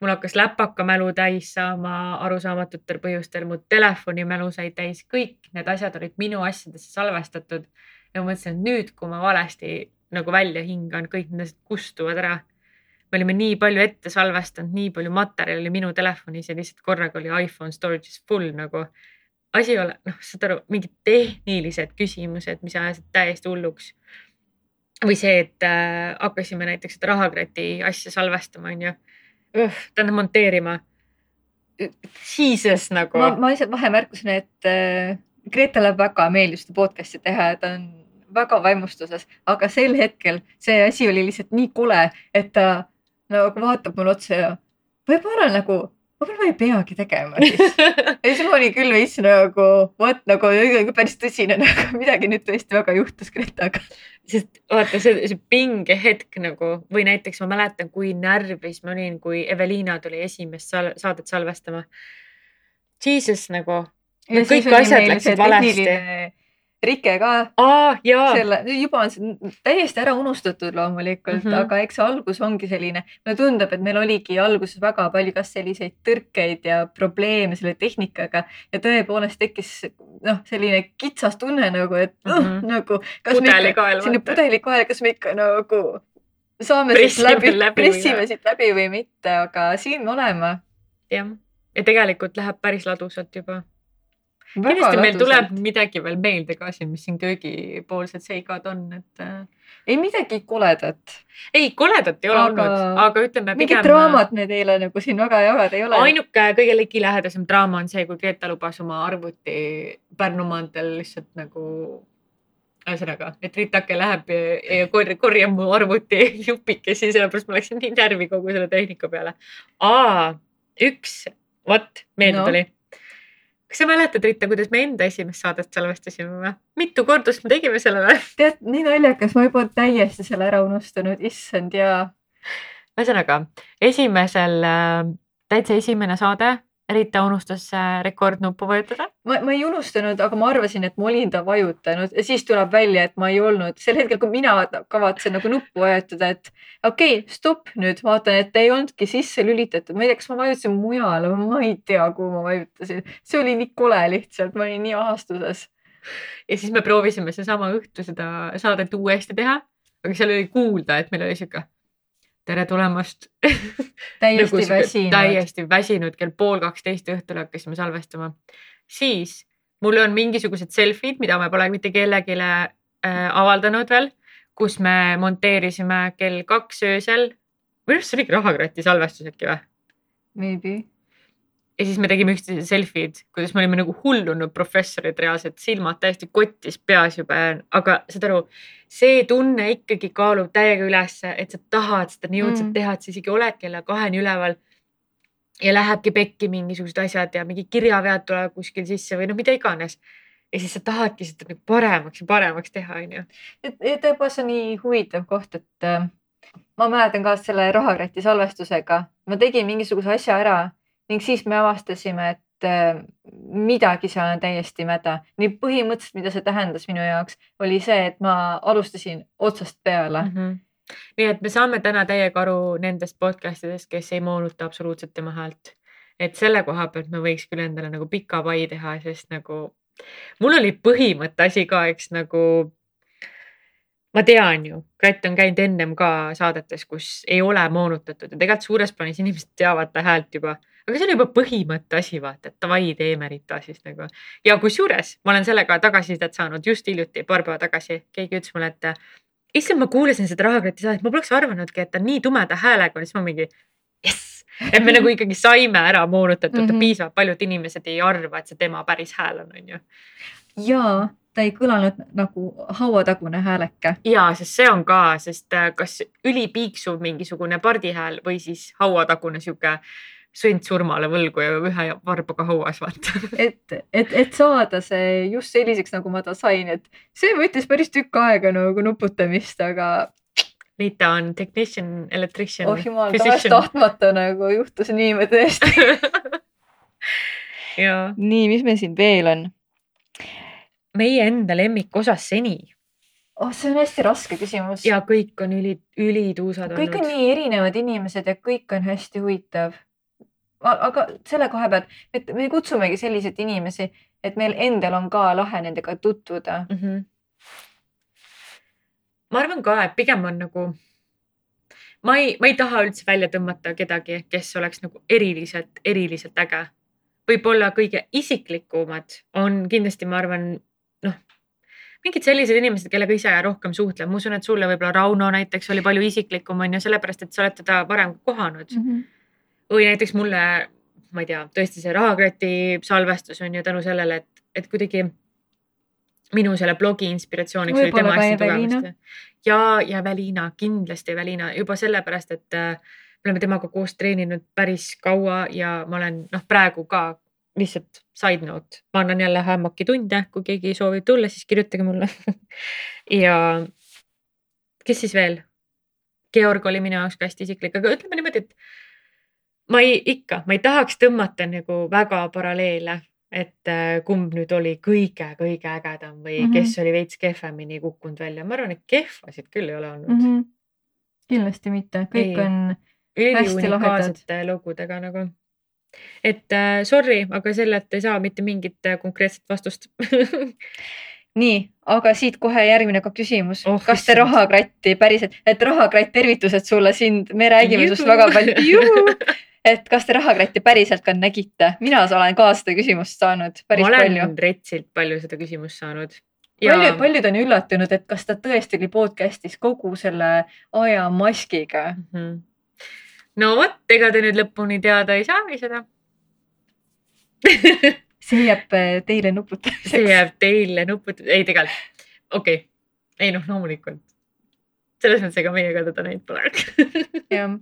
[SPEAKER 1] mul hakkas läpakamälu täis saama arusaamatutel põhjustel, mu telefonimälu sai täis, kõik need asjad olid minu asjadesse salvestatud. ja ma mõtlesin, et nüüd, kui ma valesti nagu välja hingan, kõik need asjad kustuvad ära. me olime nii palju ette salvestanud, nii palju materjali minu telefonis ja lihtsalt korraga oli iPhone storage'is full nagu. Asi ei ole, noh, saad aru, mingid tehnilised küsimused, mis ajasid täiesti hulluks või see, et äh, hakkasime näiteks seda rahakrati asja salvestama, onju tähendab monteerima. Jesus nagu.
[SPEAKER 2] ma, lihtsalt vahemärkusena, et äh, Gretale väga meeldib seda podcast'i teha ja ta on väga vaimustuses, aga sel hetkel see asi oli lihtsalt nii kole, et ta nagu vaatab mulle otsa ja võib-olla nagu võib-olla ma ei peagi tegema siis. ja siis mul oli küll veits nagu, vot nagu päris tõsine nagu midagi nüüd tõesti väga juhtus Gretaga.
[SPEAKER 1] sest vaata see, see pingehetk nagu või näiteks ma mäletan, kui närvis ma olin, kui Eveliina tuli esimest sal saadet salvestama. Jesus nagu. kõik asjad läksid valesti
[SPEAKER 2] Rike ka. selle, juba on see täiesti ära unustatud loomulikult mm, -hmm. aga eks algus ongi selline, mulle tundub, et meil oligi alguses väga palju kas selliseid tõrkeid ja probleeme selle tehnikaga ja tõepoolest tekkis noh, selline kitsas tunne nagu, et mm -hmm. uh, nagu.
[SPEAKER 1] pudelikael.
[SPEAKER 2] selline pudelikael, kas me ikka nagu saame siit läbi, läbi, pressime siit läbi või mitte, aga siin me oleme.
[SPEAKER 1] jah, ja tegelikult läheb päris ladusalt juba kindlasti meil tuleb midagi veel meelde ka siin, mis siin köögipoolsed seigad on, et äh....
[SPEAKER 2] ei midagi koledat.
[SPEAKER 1] ei, koledat ei ole aga... olnud, aga ütleme
[SPEAKER 2] pigem. mingit draamat me teile nagu siin väga jagada ei ole.
[SPEAKER 1] ainuke kõige ligilähedasem draama on see, kui Greta lubas oma arvuti Pärnu maanteel lihtsalt nagu ühesõnaga, et Ritake läheb ja, kor korjab mu arvuti jupikesi, sellepärast ma läksin nii närvi kogu selle tehnika peale. üks, vot meelde tuli no kas sa mäletad, Rita, kuidas me enda esimest saadet salvestasime või? mitu kordust me tegime selle või?
[SPEAKER 2] tead, nii naljakas, ma juba täiesti selle ära unustanud, issand ja.
[SPEAKER 1] ühesõnaga, esimesel äh,, täitsa esimene saade Rita unustas äh, rekordnuppu vajutada.
[SPEAKER 2] ma, ma ei unustanud, aga ma arvasin, et ma olin ta vajutanud ja siis tuleb välja, et ma ei olnud sel hetkel, kui mina kavatsen nagu nuppu vajutada, et okei okay,, stopp nüüd, vaatan, et ei olnudki sisse lülitatud, ma ei tea, kas ma vajutasin mujale ma ei tea, kuhu ma vajutasin. see oli nii kole lihtsalt, ma olin nii ahastuses.
[SPEAKER 1] ja siis me proovisime seesama õhtu seda saadet uuesti teha, aga seal oli kuulda, et meil oli sihuke tere tulemast
[SPEAKER 2] täiesti nagu väsinud.
[SPEAKER 1] täiesti väsinud, kell pool kaksteist õhtul hakkasime salvestama. siis mul on mingisugused selfie'd, mida me pole mitte kellelegi äh, avaldanud veel, kus me monteerisime kell kaks öösel. minu arust see oligi rahakratti salvestus äkki või?
[SPEAKER 2] Maybe
[SPEAKER 1] ja siis me tegime üksteise selfie'd, kuidas me olime nagu hullunud professorid reaalselt, silmad täiesti kotis peas juba, aga saad aru, see tunne ikkagi kaalub täiega ülesse, et sa tahad seda nii õudselt mm. teha, et sa isegi oled kella kaheni üleval. ja lähebki pekki mingisugused asjad ja mingid kirjavead tulevad kuskil sisse või noh, mida iganes. ja siis sa tahadki seda nagu paremaks ja paremaks teha, onju.
[SPEAKER 2] tõepoolest on nii huvitav koht, et äh, ma mäletan ka selle rahakrati salvestusega, ma tegin mingisuguse asja ära ning siis me avastasime, et äh, midagi seal on täiesti mäda. nii põhimõtteliselt, mida see tähendas minu jaoks, oli see, et ma alustasin otsast peale mm. -hmm
[SPEAKER 1] nii et me saame täna täiega aru nendest podcast idest, kes ei moonuta absoluutselt tema häält. et selle koha pealt me võiks küll endale nagu pika pai teha, sest nagu mul oli põhimõtte asi ka, eks nagu ma tean ju, Kratt on käinud ennem ka saadetes, kus ei ole moonutatud ja tegelikult suures plaanis inimesed teavad ta häält juba. Aga see on juba põhimõtte asi, vaata, et davai, teeme Rita siis nagu. ja kusjuures ma olen sellega tagasisidet saanud just hiljuti, paar päeva tagasi, keegi ütles mulle, et issand, ma kuulasin seda Rahakoti saadet, ma poleks arvanudki, et ta nii tumeda häälega on, siis ma mingi jess, et me nagu ikkagi saime ära moonutatud mm -hmm. piisavalt paljud inimesed ei arva, et see tema päris hääl on, on ju.
[SPEAKER 2] ja ta ei kõlanud nagu hauatagune hääleke.
[SPEAKER 1] ja, sest see on ka, sest äh, kas ülipiiksuv mingisugune pardihääl või siis hauatagune sihuke sõnd surmale võlgu ja ühe varbaga hauas vaata.
[SPEAKER 2] et, et, et saada see just selliseks, nagu ma ta sain, et see võttis päris tükk aega nagu nuputamist, aga.
[SPEAKER 1] Liita on technician, electrician.
[SPEAKER 2] oh jumal, tahes-tahtmata nagu juhtus niimoodi tõesti nii, mis meil siin veel on?
[SPEAKER 1] meie enda lemmikosas seni
[SPEAKER 2] oh, see on hästi raske küsimus.
[SPEAKER 1] ja kõik on üli, ülituusad
[SPEAKER 2] kõik olnud. kõik on nii erinevad inimesed ja kõik on hästi huvitav aga selle koha pealt, et me kutsumegi selliseid inimesi, et meil endal on ka lahe nendega tutvuda mm. -hmm.
[SPEAKER 1] ma arvan ka, et pigem on nagu, ma ei, ma ei taha üldse välja tõmmata kedagi, kes oleks nagu eriliselt, eriliselt äge. võib-olla kõige isiklikumad on kindlasti, ma arvan, noh, mingid sellised inimesed, kellega ise rohkem suhtleb, ma usun, et sulle võib-olla Rauno näiteks oli palju isiklikum, on ju, sellepärast et sa oled teda varem kohanud mm. -hmm või näiteks mulle, ma ei tea, tõesti see rahakratti salvestus on ju tänu sellele, et, et kuidagi minu selle blogi inspiratsiooniks oli tema hästi tugevasti. ja, ja Välina, kindlasti Välina juba sellepärast, et me oleme temaga koos treeninud päris kaua ja ma olen noh, praegu ka lihtsalt side note, ma annan jälle Hammocki tunde, kui keegi soovib tulla, siis kirjutage mulle ja kes siis veel? Georg oli minu jaoks ka hästi isiklik, aga ütleme niimoodi, et ma ei, ikka, ma ei tahaks tõmmata nagu väga paralleele, et äh, kumb nüüd oli kõige-kõige ägedam või mm -hmm. kes oli veits kehvemini kukkunud välja. ma arvan, et kehvasid küll ei ole olnud mm. -hmm.
[SPEAKER 2] kindlasti mitte, kõik ei. on hästi lahedad.
[SPEAKER 1] lugudega nagu. et äh, sorry, aga sellelt ei saa mitte mingit äh, konkreetset vastust
[SPEAKER 2] nii, aga siit kohe järgmine ka küsimus oh,. kas te rahakratti päriselt, et rahakratt, tervitused sulle sind, me räägime sinust väga palju et kas te rahakratti päriselt ka nägite? mina olen ka seda küsimust saanud päris palju. ma olen
[SPEAKER 1] retsilt palju seda küsimust saanud.
[SPEAKER 2] Ja... paljud, paljud on üllatunud, et kas ta tõesti oli podcast'is kogu selle aja maskiga mm. -hmm.
[SPEAKER 1] no vot, ega te nüüd lõpuni teada ei saagi seda
[SPEAKER 2] see jääb äh, teile nuputamiseks.
[SPEAKER 1] see jääb teile nuputamiseks, ei tegelikult, okei okay., ei noh, loomulikult. selles mõttes, ega meie ka teda näinud pole
[SPEAKER 2] jah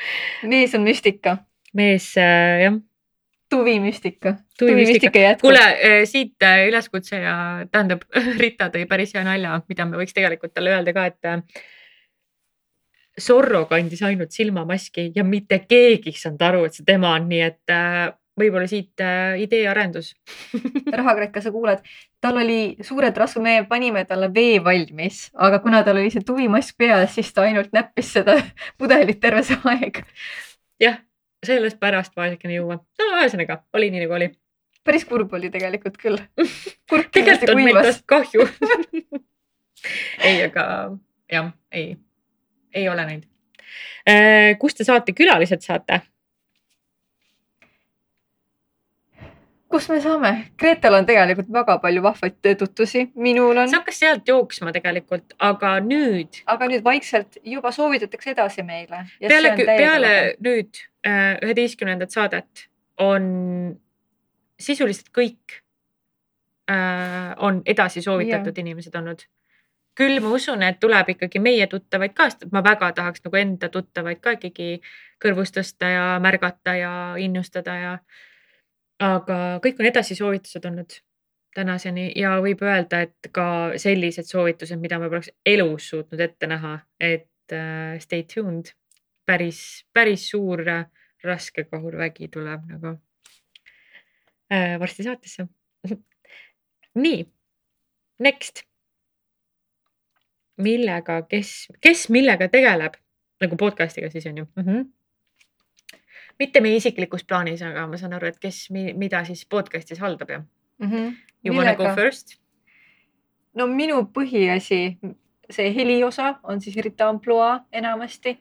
[SPEAKER 2] mees on müstika.
[SPEAKER 1] mees äh, jah.
[SPEAKER 2] tuvimüstika.
[SPEAKER 1] tuvimüstika jätkub. kuule äh, siit äh, üleskutse ja tähendab, Rita tõi päris hea nalja, mida me võiks tegelikult talle öelda ka, et äh, Zorro kandis ainult silmamaski ja mitte keegi ei saanud aru, et see tema on, nii et äh, võib-olla siit äh, ideearendus
[SPEAKER 2] rahakrekka, sa kuulad, tal oli suured raskused, me panime talle vee valmis, aga kuna tal oli see tuvimask peas, siis ta ainult näppis seda pudelit terve see aeg.
[SPEAKER 1] jah, sellest pärast vaesekene juua. no ühesõnaga, oli nii nagu oli.
[SPEAKER 2] päris kurb oli tegelikult küll.
[SPEAKER 1] on meil tast kahju ei, aga jah, ei, ei ole näinud. Äh, kust te saate külalised saate?
[SPEAKER 2] Kust me saame? Gretel on tegelikult väga palju vahvaid tutvusi, minul on.
[SPEAKER 1] see hakkas sealt jooksma tegelikult, aga nüüd.
[SPEAKER 2] aga nüüd vaikselt juba soovitatakse edasi meile.
[SPEAKER 1] peale, peale nüüd äh, üheteistkümnendat saadet on sisuliselt kõik äh, on edasi soovitatud ja. inimesed olnud. küll ma usun, et tuleb ikkagi meie tuttavaid ka, sest ma väga tahaks nagu enda tuttavaid ka ikkagi kõrvust tõsta ja märgata ja innustada ja aga kõik on edasisoovitused olnud tänaseni ja võib öelda, et ka sellised soovitused, mida ma poleks elus suutnud ette näha, et äh, stay tuned. päris, päris suur raske kahurvägi tuleb nagu äh, varsti saatesse nii, next. millega, kes, kes millega tegeleb nagu podcast'iga siis on ju mm. -hmm mitte meie isiklikus plaanis, aga ma saan aru, et kes, mida siis podcast'is haldab ja mm. -hmm. You wanna go first?
[SPEAKER 2] no minu põhiasi see heliosa on siis Rita Amploa enamasti.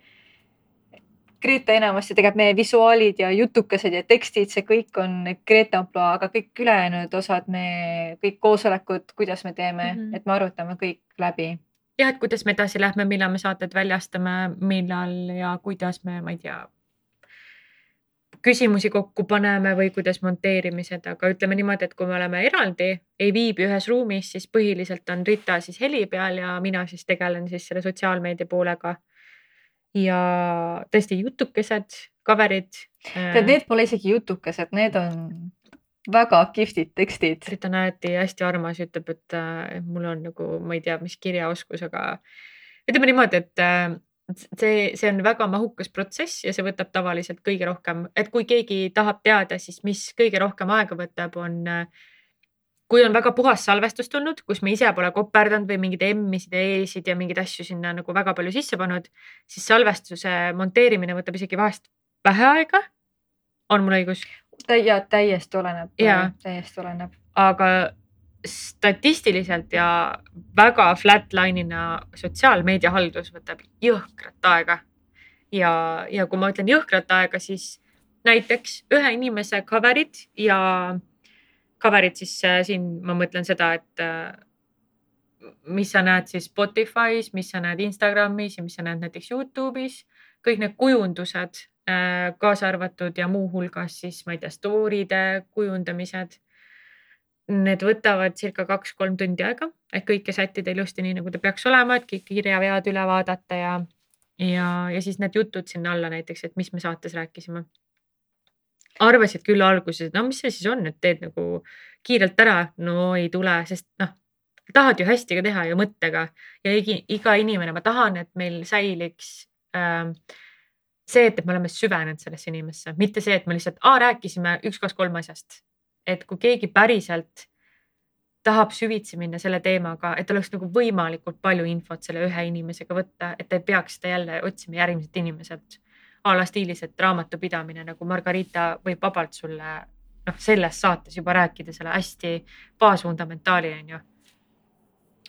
[SPEAKER 2] Greta enamasti tegelikult meie visuaalid ja jutukesed ja tekstid, see kõik on Greta Amploa, aga kõik ülejäänud osad, me kõik koosolekud, kuidas me teeme mm, -hmm. et me arutame kõik läbi
[SPEAKER 1] jah, et kuidas me edasi lähme, millal me saated väljastame, millal ja kuidas me, ma ei tea, küsimusi kokku paneme või kuidas monteerimised, aga ütleme niimoodi, et kui me oleme eraldi, ei viibi ühes ruumis, siis põhiliselt on Rita siis heli peal ja mina siis tegelen siis selle sotsiaalmeedia poolega. ja tõesti jutukesed, cover'id.
[SPEAKER 2] tead, äh, need pole isegi jutukesed, need on väga kihvtid tekstid.
[SPEAKER 1] Rita on alati hästi armas, ütleb, et mul on nagu, ma ei tea, mis kirjaoskus, aga ütleme niimoodi, et äh, see, see on väga mahukas protsess ja see võtab tavaliselt kõige rohkem, et kui keegi tahab teada, siis mis kõige rohkem aega võtab, on kui on väga puhas salvestus tulnud, kus me ise pole koperdanud või mingeid M-isid ja E-sid ja mingeid asju sinna nagu väga palju sisse pannud, siis salvestuse monteerimine võtab isegi vahest vähe aega. on mul õigus?
[SPEAKER 2] ja täiesti oleneb, täiesti oleneb.
[SPEAKER 1] aga statistiliselt ja väga flatline'ina sotsiaalmeedia haldus võtab jõhkrat aega. ja, ja kui ma ütlen jõhkrat aega, siis näiteks ühe inimese cover'id ja cover'id siis äh, siin ma mõtlen seda, et äh, mis sa näed siis Spotify's, mis sa näed Instagramis ja mis sa näed näiteks Youtube'is, kõik need kujundused äh, kaasa arvatud ja muuhulgas siis ma ei tea, story'de kujundamised Need võtavad circa kaks-kolm tundi aega, et kõike sättida ilusti nii, nagu ta peaks olema, et kõik kirjavead üle vaadata ja, ja, ja siis need jutud sinna alla näiteks, et mis me saates rääkisime. arvasid küll alguses, no mis see siis on, et teed nagu kiirelt ära, no ei tule, sest noh, tahad ju hästi ka teha ju mõttega ja iga inimene, ma tahan, et meil säiliks äh, see, et me oleme süvenenud sellesse inimesse, mitte see, et me lihtsalt rääkisime üks, kaks, kolm asjast et kui keegi päriselt tahab süvitsi minna selle teemaga, et oleks nagu võimalikult palju infot selle ühe inimesega võtta, et ei peaks seda jälle otsima järgmiselt inimeselt. a la stiilis, et raamatupidamine nagu Margarita võib vabalt sulle noh, selles saates juba rääkida selle hästi baasfundamentaali on ju.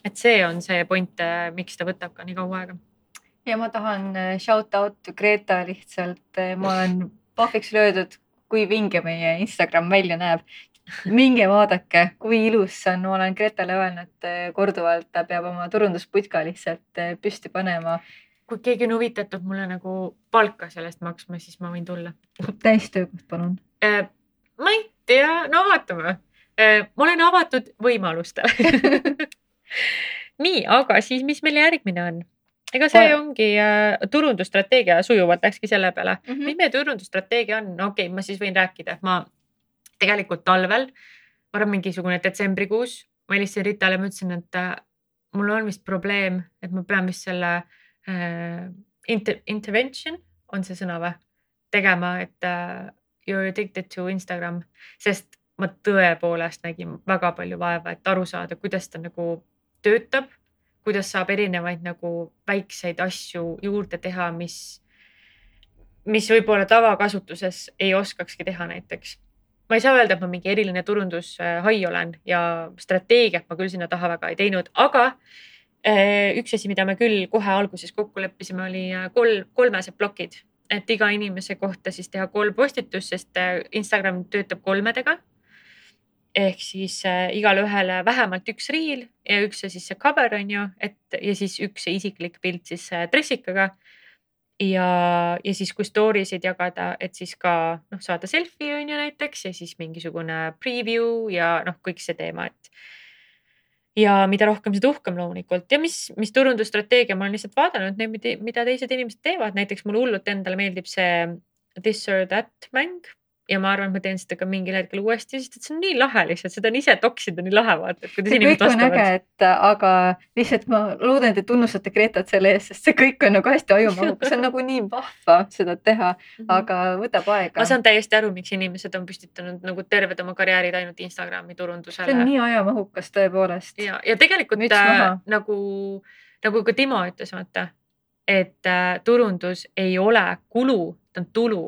[SPEAKER 1] et see on see point, miks ta võtab ka nii kaua aega.
[SPEAKER 2] ja ma tahan äh, shout out Greta lihtsalt, äh, ma olen pahviks löödud kui vinge meie Instagram välja näeb. minge vaadake, kui ilus see on, ma olen Gretale öelnud eh, korduvalt, ta peab oma turundusputka lihtsalt eh, püsti panema.
[SPEAKER 1] kui keegi on huvitatud mulle nagu palka selle eest maksma, siis ma võin tulla.
[SPEAKER 2] täistöökoht, palun
[SPEAKER 1] äh,. ma ei tea, no vaatame äh,. ma olen avatud võimalustele nii, aga siis, mis meil järgmine on? Ega see ongi äh, turundusstrateegia, sujuvalt läkski selle peale mm. -hmm. mis meie turundusstrateegia on, no okei okay,, ma siis võin rääkida, et ma tegelikult talvel, ma arvan, mingisugune detsembrikuus, ma helistasin Ritale, ma ütlesin, et äh, mul on vist probleem, et ma pean vist selle äh, inter intervention on see sõna või, tegema, et äh, you are addicted to Instagram, sest ma tõepoolest nägin väga palju vaeva, et aru saada, kuidas ta nagu töötab kuidas saab erinevaid nagu väikseid asju juurde teha, mis, mis võib-olla tavakasutuses ei oskakski teha näiteks. ma ei saa öelda, et ma mingi eriline turundushai olen ja strateegiat ma küll sinna taha väga ei teinud, aga eh, üks asi, mida me küll kohe alguses kokku leppisime, oli eh, kolm, kolmesed plokid, et iga inimese kohta siis teha kolm postitust, sest eh, Instagram töötab kolmedega ehk siis äh, igale ühele vähemalt üks reel ja üks ja siis see cover on ju, et ja siis üks isiklik pilt siis äh, dressikaga. ja, ja siis, kui story sid jagada, et siis ka noh, saada selfie on ju näiteks ja siis mingisugune preview ja noh, kõik see teema, et. ja mida rohkem, seda uhkem loomulikult ja mis, mis turundusstrateegia, ma olen lihtsalt vaadanud neid, mida teised inimesed teevad, näiteks mulle hullult endale meeldib see this or that mäng ja ma arvan, et ma teen seda ka mingil hetkel uuesti, sest et see on nii lahe lihtsalt, seda on ise toksida nii lahe vaata, et kuidas inimesed
[SPEAKER 2] vastavad. äge, et aga lihtsalt ma loodan, et te tunnustate Gretat selle eest, sest see kõik on nagu hästi ajumahukas, see on nagu nii vahva seda teha, mhm. aga võtab aega.
[SPEAKER 1] ma saan täiesti aru, miks inimesed on püstitanud nagu terved oma karjäärid ainult Instagrami turundusele.
[SPEAKER 2] see on nii ajamahukas tõepoolest.
[SPEAKER 1] ja, ja tegelikult äh, nagu, nagu ka Timo ütles, vaata, et äh, turundus ei ole kulu, ta on tulu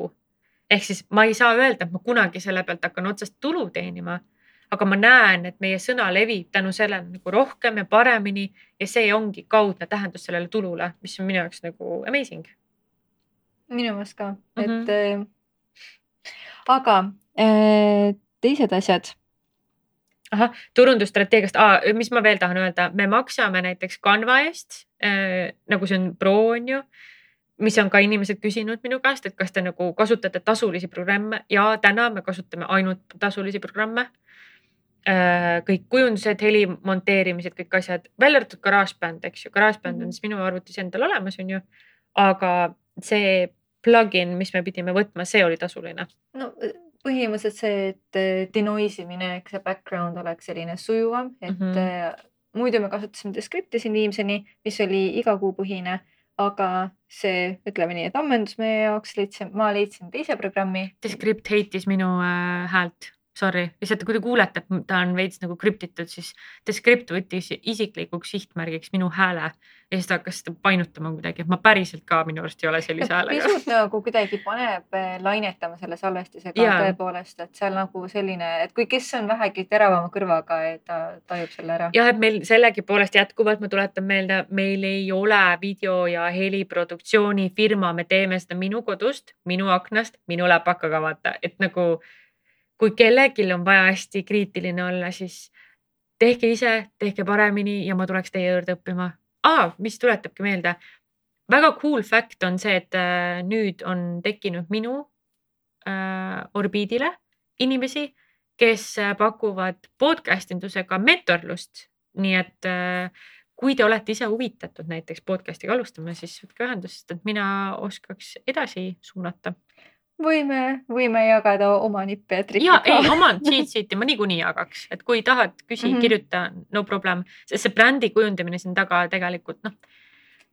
[SPEAKER 1] ehk siis ma ei saa öelda, et ma kunagi selle pealt hakkan otsest tulu teenima. aga ma näen, et meie sõna levib tänu sellele nagu rohkem ja paremini ja see ongi kaudne tähendus sellele tulule, mis on minu jaoks nagu amazing.
[SPEAKER 2] minu meelest ka mm, -hmm. et äh, aga äh, teised asjad
[SPEAKER 1] ahah, turundusstrateegiast ah,, mis ma veel tahan öelda, me maksame näiteks Canva eest äh,, nagu see on Pro on ju mis on ka inimesed küsinud minu käest, et kas te nagu kasutate tasulisi programme ja täna me kasutame ainult tasulisi programme. Äh, kõik kujundused, heli monteerimised, kõik asjad, välja arvatud GarageBand, eks ju, GarageBand on mhm. siis minu arvutis endal olemas, on ju. aga see plugin, mis me pidime võtma, see oli tasuline.
[SPEAKER 2] no põhimõtteliselt see, et denoise imine, eks see background oleks selline sujuvam, et mm -hmm. muidu me kasutasime Descripti siin viimseni, mis oli igakuupõhine aga see, ütleme nii, et ammendus meie jaoks, leidsin, ma leidsin teise programmi.
[SPEAKER 1] Descript heitis minu äh, häält sorry, lihtsalt kui te kuulete, et ta on veits nagu krüptitud, siis Descript võttis isiklikuks sihtmärgiks minu hääle ja siis ta hakkas seda painutama kuidagi, et ma päriselt ka minu arust ei ole sellise häälega.
[SPEAKER 2] pisut nagu kuidagi paneb eh, lainetama selle salvestisega ja. tõepoolest, et seal nagu selline, et kui, kes on vähegi teravama kõrvaga, et ta tajub selle ära.
[SPEAKER 1] jah, et meil sellegipoolest jätkuvalt ma tuletan meelde, meil ei ole video ja heliproduktsioonifirma, me teeme seda minu kodust, minu aknast, minu läpakaga vaata, et nagu kui kellelgi on vaja hästi kriitiline olla, siis tehke ise, tehke paremini ja ma tuleks teie juurde õppima. Ah,. mis tuletabki meelde, väga cool fact on see, et äh, nüüd on tekkinud minu äh, orbiidile inimesi, kes äh, pakuvad podcast indusega mentorlust, nii et äh, kui te olete ise huvitatud näiteks podcast'iga alustama, siis võtke ühendust, et mina oskaks edasi suunata
[SPEAKER 2] võime, võime jagada oma nippe ja trikke
[SPEAKER 1] ja ei, oma cheat sheet'i ma niikuinii jagaks, et kui tahad, küsi mm, -hmm. kirjuta, no problem, sest see brändi kujundamine siin taga tegelikult noh.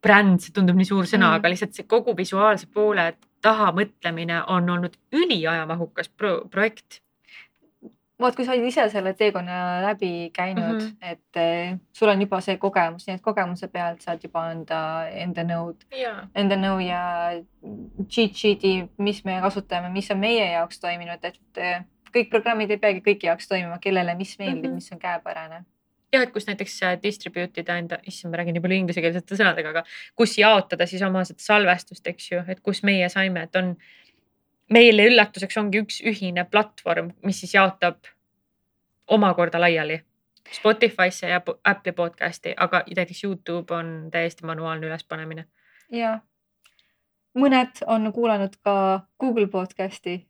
[SPEAKER 1] bränd, see tundub nii suur sõna mm, -hmm. aga lihtsalt see kogu visuaalse poole taha mõtlemine on olnud üliajamahukas pro projekt
[SPEAKER 2] vot, kui sa oled ise selle teekonna läbi käinud mm, -hmm. et eh, sul on juba see kogemus, nii et kogemuse pealt saad juba anda enda nõud
[SPEAKER 1] yeah.,
[SPEAKER 2] enda nõu ja cheat sheet'i, mis me kasutame, mis on meie jaoks toiminud, et eh, kõik programmid ei peagi kõigi jaoks toimima, kellele mis meeldib mm, -hmm. mis on käepärane
[SPEAKER 1] jah, et kus näiteks distribute ida enda, issand, ma räägin nii palju inglisekeelsete sõnadega, aga kus jaotada siis oma seda salvestust, eks ju, et kus meie saime, et on meile üllatuseks ongi üks ühine platvorm, mis siis jaotab omakorda laiali Spotify'sse ja Apple'i podcast'i, aga näiteks Youtube on täiesti manuaalne ülespanemine.
[SPEAKER 2] ja mõned on kuulanud ka Google podcast'i.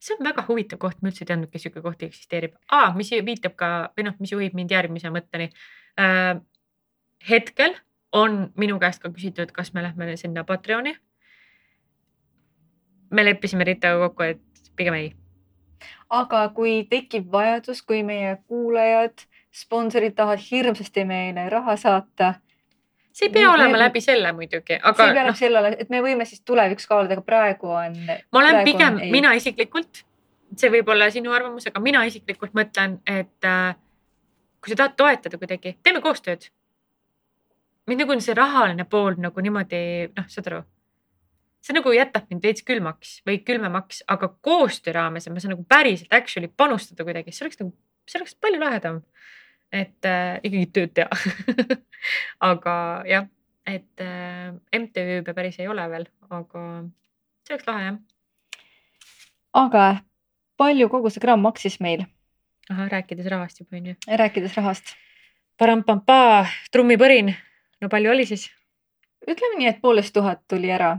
[SPEAKER 1] see on väga huvitav koht, ma üldse ei teadnudki, sihuke koht eksisteerib ah,, mis viitab ka või noh, mis juhib mind järgmise mõtteni äh,. hetkel on minu käest ka küsitud, kas me lähme sinna Patreoni me leppisime Ritaga kokku, et pigem ei.
[SPEAKER 2] aga kui tekib vajadus, kui meie kuulajad, sponsorid tahavad hirmsasti meile raha saata.
[SPEAKER 1] see ei pea me, olema läbi selle muidugi, aga.
[SPEAKER 2] see ei pea olema no, selle, et me võime siis tulevikus kaaluda, aga praegu on.
[SPEAKER 1] ma olen pigem, mina isiklikult, see võib olla sinu arvamus, aga mina isiklikult mõtlen, et äh, kui sa tahad toetada kuidagi, teeme koostööd. mind nagu see rahaline pool nagu niimoodi, noh, saad aru see nagu jätab mind veits külmaks või külmemaks, aga koostöö raames, et ma saan nagu päriselt actually panustada kuidagi, see oleks nagu, see oleks palju lahedam. et äh, ikkagi tööd teha aga jah, et äh, MTÜ-be päris ei ole veel, aga see oleks lahe jah.
[SPEAKER 2] aga palju kogu see kraam maksis meil?
[SPEAKER 1] ahah, rääkides rahast juba onju.
[SPEAKER 2] rääkides rahast.
[SPEAKER 1] parampampaa, trummipõrin, no palju oli siis?
[SPEAKER 2] ütleme nii, et poolteist tuhat tuli ära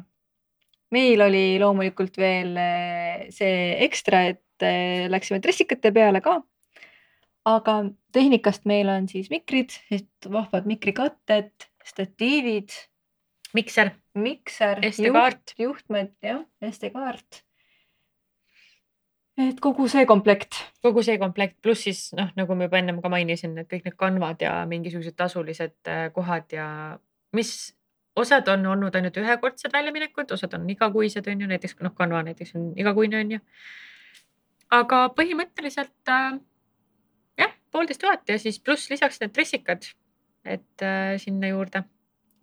[SPEAKER 2] meil oli loomulikult veel eh, see ekstra, et eh, läksime dressikate peale ka. aga tehnikast meil on siis mikrid, vahvad mikrikatted, statiivid.
[SPEAKER 1] mikser.
[SPEAKER 2] mikser,
[SPEAKER 1] juht,
[SPEAKER 2] juhtmed, jah, SD-kaart et kogu see komplekt.
[SPEAKER 1] kogu see komplekt, pluss siis noh, nagu ma juba ennem ka mainisin, et kõik need kanvad ja mingisugused tasulised eh, kohad ja mis osad on olnud ainult ühekordsed väljaminekud, osad on igakuised, on ju, näiteks noh, Canva näiteks on igakuine, on ju. aga põhimõtteliselt äh, jah, poolteist tuhat ja siis pluss lisaks need dressikad, et äh, sinna juurde.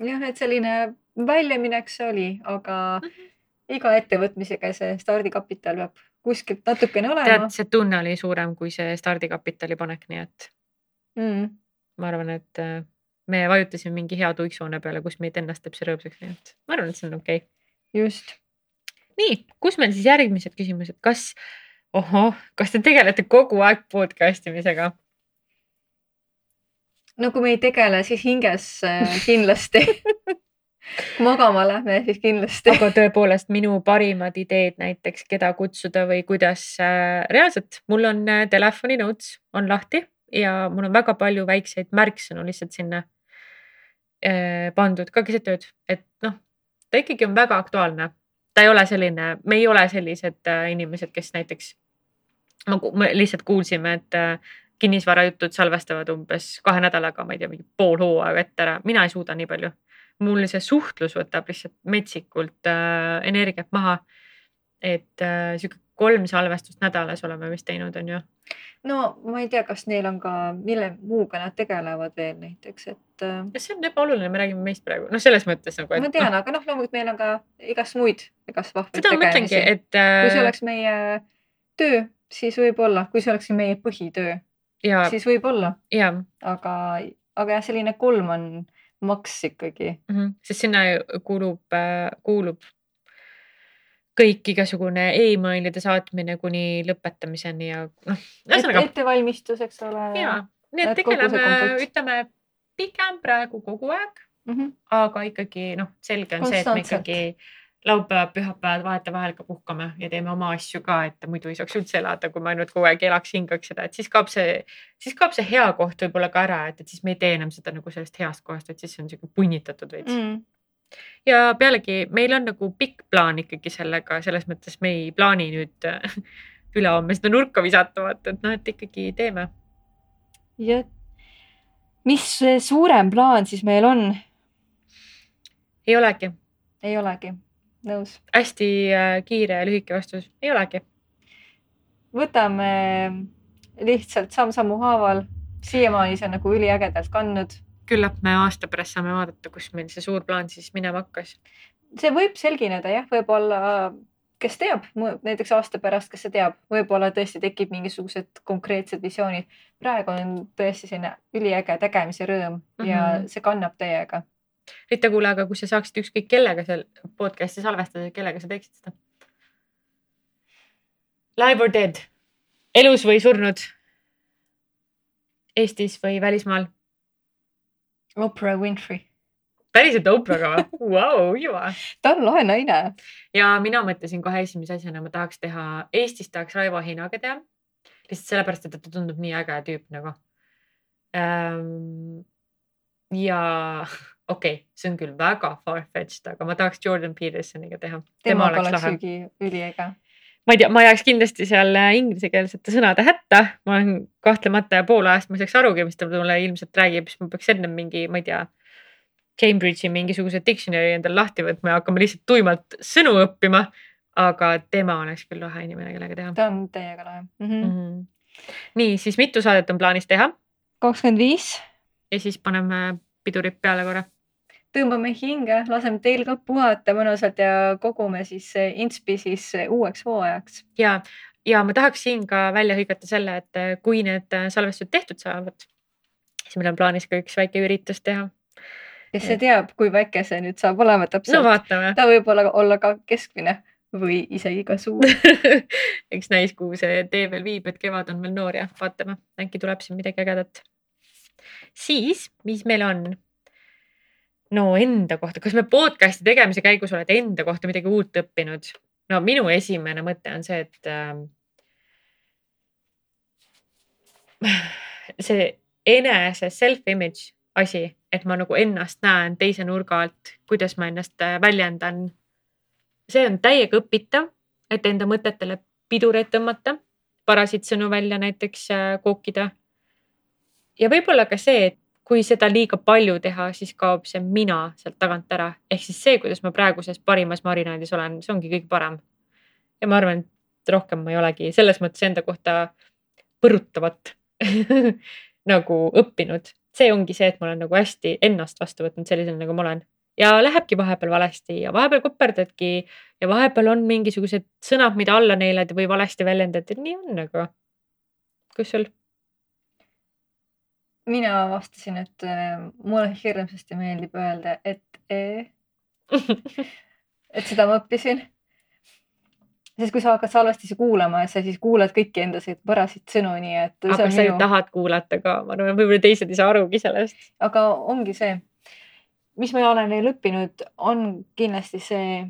[SPEAKER 2] jah, et selline väljaminek see oli, aga mm -hmm. iga ettevõtmisega see stardikapital peab kuskilt natukene olema.
[SPEAKER 1] tead, see tunne oli suurem kui see stardikapitali panek, nii et
[SPEAKER 2] mm..
[SPEAKER 1] ma arvan, et äh, me vajutasime mingi hea tuiksoone peale, kus meid ennast teeb see rõõmsaks, et ma arvan, et see on okei okay..
[SPEAKER 2] just.
[SPEAKER 1] nii, kus meil siis järgmised küsimused, kas, ohoh, kas te tegelete kogu aeg podcast imisega?
[SPEAKER 2] no kui me ei tegele, siis hinges äh, kindlasti. magama lähme, siis kindlasti.
[SPEAKER 1] aga tõepoolest minu parimad ideed näiteks, keda kutsuda või kuidas äh,, reaalselt mul on äh, telefoni notes on lahti ja mul on väga palju väikseid märksõnu lihtsalt sinna pandud ka keset ööd, et noh, ta ikkagi on väga aktuaalne. ta ei ole selline, me ei ole sellised äh, inimesed, kes näiteks, me lihtsalt kuulsime, et äh, kinnisvarajutud salvestavad umbes kahe nädalaga, ma ei tea, mingi pool hooaega ette ära, mina ei suuda nii palju mul see suhtlus võtab lihtsalt metsikult äh, energiat maha. et äh, sihuke kolm salvestust nädalas oleme vist teinud, on ju.
[SPEAKER 2] no ma ei tea, kas neil on ka, mille muuga nad tegelevad veel näiteks, et äh,
[SPEAKER 1] see on ebaoluline, me räägime meist praegu, noh, selles mõttes nagu.
[SPEAKER 2] ma tean, aga noh, loomulikult meil on ka igast muid, igast vahvaid
[SPEAKER 1] seda ma mõtlengi,
[SPEAKER 2] tegemisi.
[SPEAKER 1] et äh,
[SPEAKER 2] kui see oleks meie töö, siis võib-olla, kui see oleks meie põhitöö,
[SPEAKER 1] ja,
[SPEAKER 2] siis võib-olla, aga, aga jah, selline kolm on maks ikkagi.
[SPEAKER 1] mm -hmm. sest sinna ju kuulub äh,, kuulub kõik igasugune emailide saatmine kuni lõpetamiseni ja noh, ühesõnaga
[SPEAKER 2] ettevalmistus, eks ole.
[SPEAKER 1] ja, nii et
[SPEAKER 2] et
[SPEAKER 1] tegeleme, ütleme pigem praegu kogu aeg,
[SPEAKER 2] Mm -hmm.
[SPEAKER 1] aga ikkagi noh, selge on see, et me ikkagi laupäevad, pühapäevad vahetevahel ka puhkame ja teeme oma asju ka, et muidu ei saaks üldse elada, kui me ainult kogu aeg elaks, hingaks seda, et siis kaob see, siis kaob see hea koht võib-olla ka ära, et, et siis me ei tee enam seda nagu sellest heast kohast, et siis on sihuke punnitatud veits mm..
[SPEAKER 2] Mm.
[SPEAKER 1] Ja pealegi meil on nagu pikk plaan ikkagi sellega, selles mõttes me ei plaani nüüd ülehomme seda nurka visata, vaata, et noh, et ikkagi teeme.
[SPEAKER 2] ja mis suurem plaan siis meil on?
[SPEAKER 1] ei olegi,
[SPEAKER 2] ei olegi, nõus.
[SPEAKER 1] hästi äh, kiire ja lühike vastus, ei olegi.
[SPEAKER 2] võtame lihtsalt samm-sammu haaval. siiamaani see on nagu üliägedalt kandnud.
[SPEAKER 1] Küllap me aasta pärast saame vaadata, kus meil see suur plaan siis minema hakkas.
[SPEAKER 2] see võib selgineda jah, võib-olla, kes teab, näiteks aasta pärast, kes see teab, võib-olla tõesti tekib mingisugused konkreetsed visioonid. praegu on tõesti selline üliäge tegemise rõõm mm -hmm. ja
[SPEAKER 1] Mhm.
[SPEAKER 2] see kannab täiega.
[SPEAKER 1] Rita, kuule, aga kui sa saaksid ükskõik kellega seal podcast'i salvestada, kellega sa teeksid seda? Live or dead, elus või surnud? Eestis või välismaal?
[SPEAKER 2] Oprah Winfrey,
[SPEAKER 1] päriselt Oprah'ga või wow,? juba.
[SPEAKER 2] ta on lahe naine.
[SPEAKER 1] ja mina mõtlesin kohe esimese asjana, ma tahaks teha, Eestis tahaks Raivo Hinaga teha. lihtsalt sellepärast, et ta tundub nii äge tüüp nagu ähm,. ja okei okay,, see on küll väga far-fetched, aga ma tahaks Jordan Petersoniga teha.
[SPEAKER 2] temaga oleks ügi, üliäge.
[SPEAKER 1] Ma ei tea, ma jääks kindlasti seal äh, inglisekeelsete sõnade hätta, ma olen kahtlemata ja poole ajast ma ei saaks arugi, mis ta mulle ilmselt räägib, siis ma peaks ennem mingi, ma ei tea. Cambridge'i mingisuguse dictionary endale lahti võtma ja hakkama lihtsalt tuimalt sõnu õppima. aga tema oleks küll lahe inimene, kellega teha
[SPEAKER 2] ta on täiega lahe mm
[SPEAKER 1] mm.
[SPEAKER 2] -hmm.
[SPEAKER 1] -hmm. nii, siis mitu saadet on plaanis teha
[SPEAKER 2] kakskümmend viis,
[SPEAKER 1] ja siis paneme pidurid peale korra.
[SPEAKER 2] Tõmbame hinge, laseme teil ka puhata mõnusalt ja kogume siis eh, inspi siis eh, uueks hooajaks.
[SPEAKER 1] ja, ja ma tahaks siin ka välja hõigata selle, et äh, kui need äh, salvestused tehtud saavad, siis meil on plaanis ka üks väike üritus teha.
[SPEAKER 2] kes see teab, kui väike see nüüd saab olema täpselt no,.
[SPEAKER 1] vaatame
[SPEAKER 2] ta võib olla, olla ka keskmine või isegi ka suur.
[SPEAKER 1] eks näis, kuhu see tee veel viib, et kevad on veel noor ja vaatame, äkki tuleb siin midagi ägedat. siis, mis meil on? No enda kohta, kas me podcast'i tegemise käigus oled enda kohta midagi uut õppinud? no minu esimene mõte on see, et ähm, see enese self-image asi, et ma nagu ennast näen teise nurga alt, kuidas ma ennast äh, väljendan. see on täiega õpitav, et enda mõtetele pidureid tõmmata, parasitsõnu välja näiteks äh, kookida. ja võib-olla ka see, et kui seda liiga palju teha, siis kaob see mina sealt tagant ära, ehk siis see, kuidas ma praeguses parimas marinaadis olen, see ongi kõige parem. ja ma arvan, et rohkem ma ei olegi selles mõttes enda kohta põrutavat nagu õppinud, see ongi see, et ma olen nagu hästi ennast vastu võtnud sellisena, nagu ma olen. Ja lähebki vahepeal valesti ja vahepeal koperdadki ja vahepeal on mingisugused sõnad, mida alla neelad või valesti väljendad, et nii on, aga kus sul?
[SPEAKER 2] Mina avastasin, et äh, mulle hirmsasti meeldib öelda, et ee. et seda ma õppisin sest kui sa hakkad salvestisi kuulama, sa siis kuulad kõiki enda varasid sõnu, nii et.
[SPEAKER 1] aga sa ju minu... tahad kuulata ka, ma arvan, võib-olla teised ei saa arugi sellest.
[SPEAKER 2] aga ongi see, mis ma olen neil õppinud, on kindlasti see,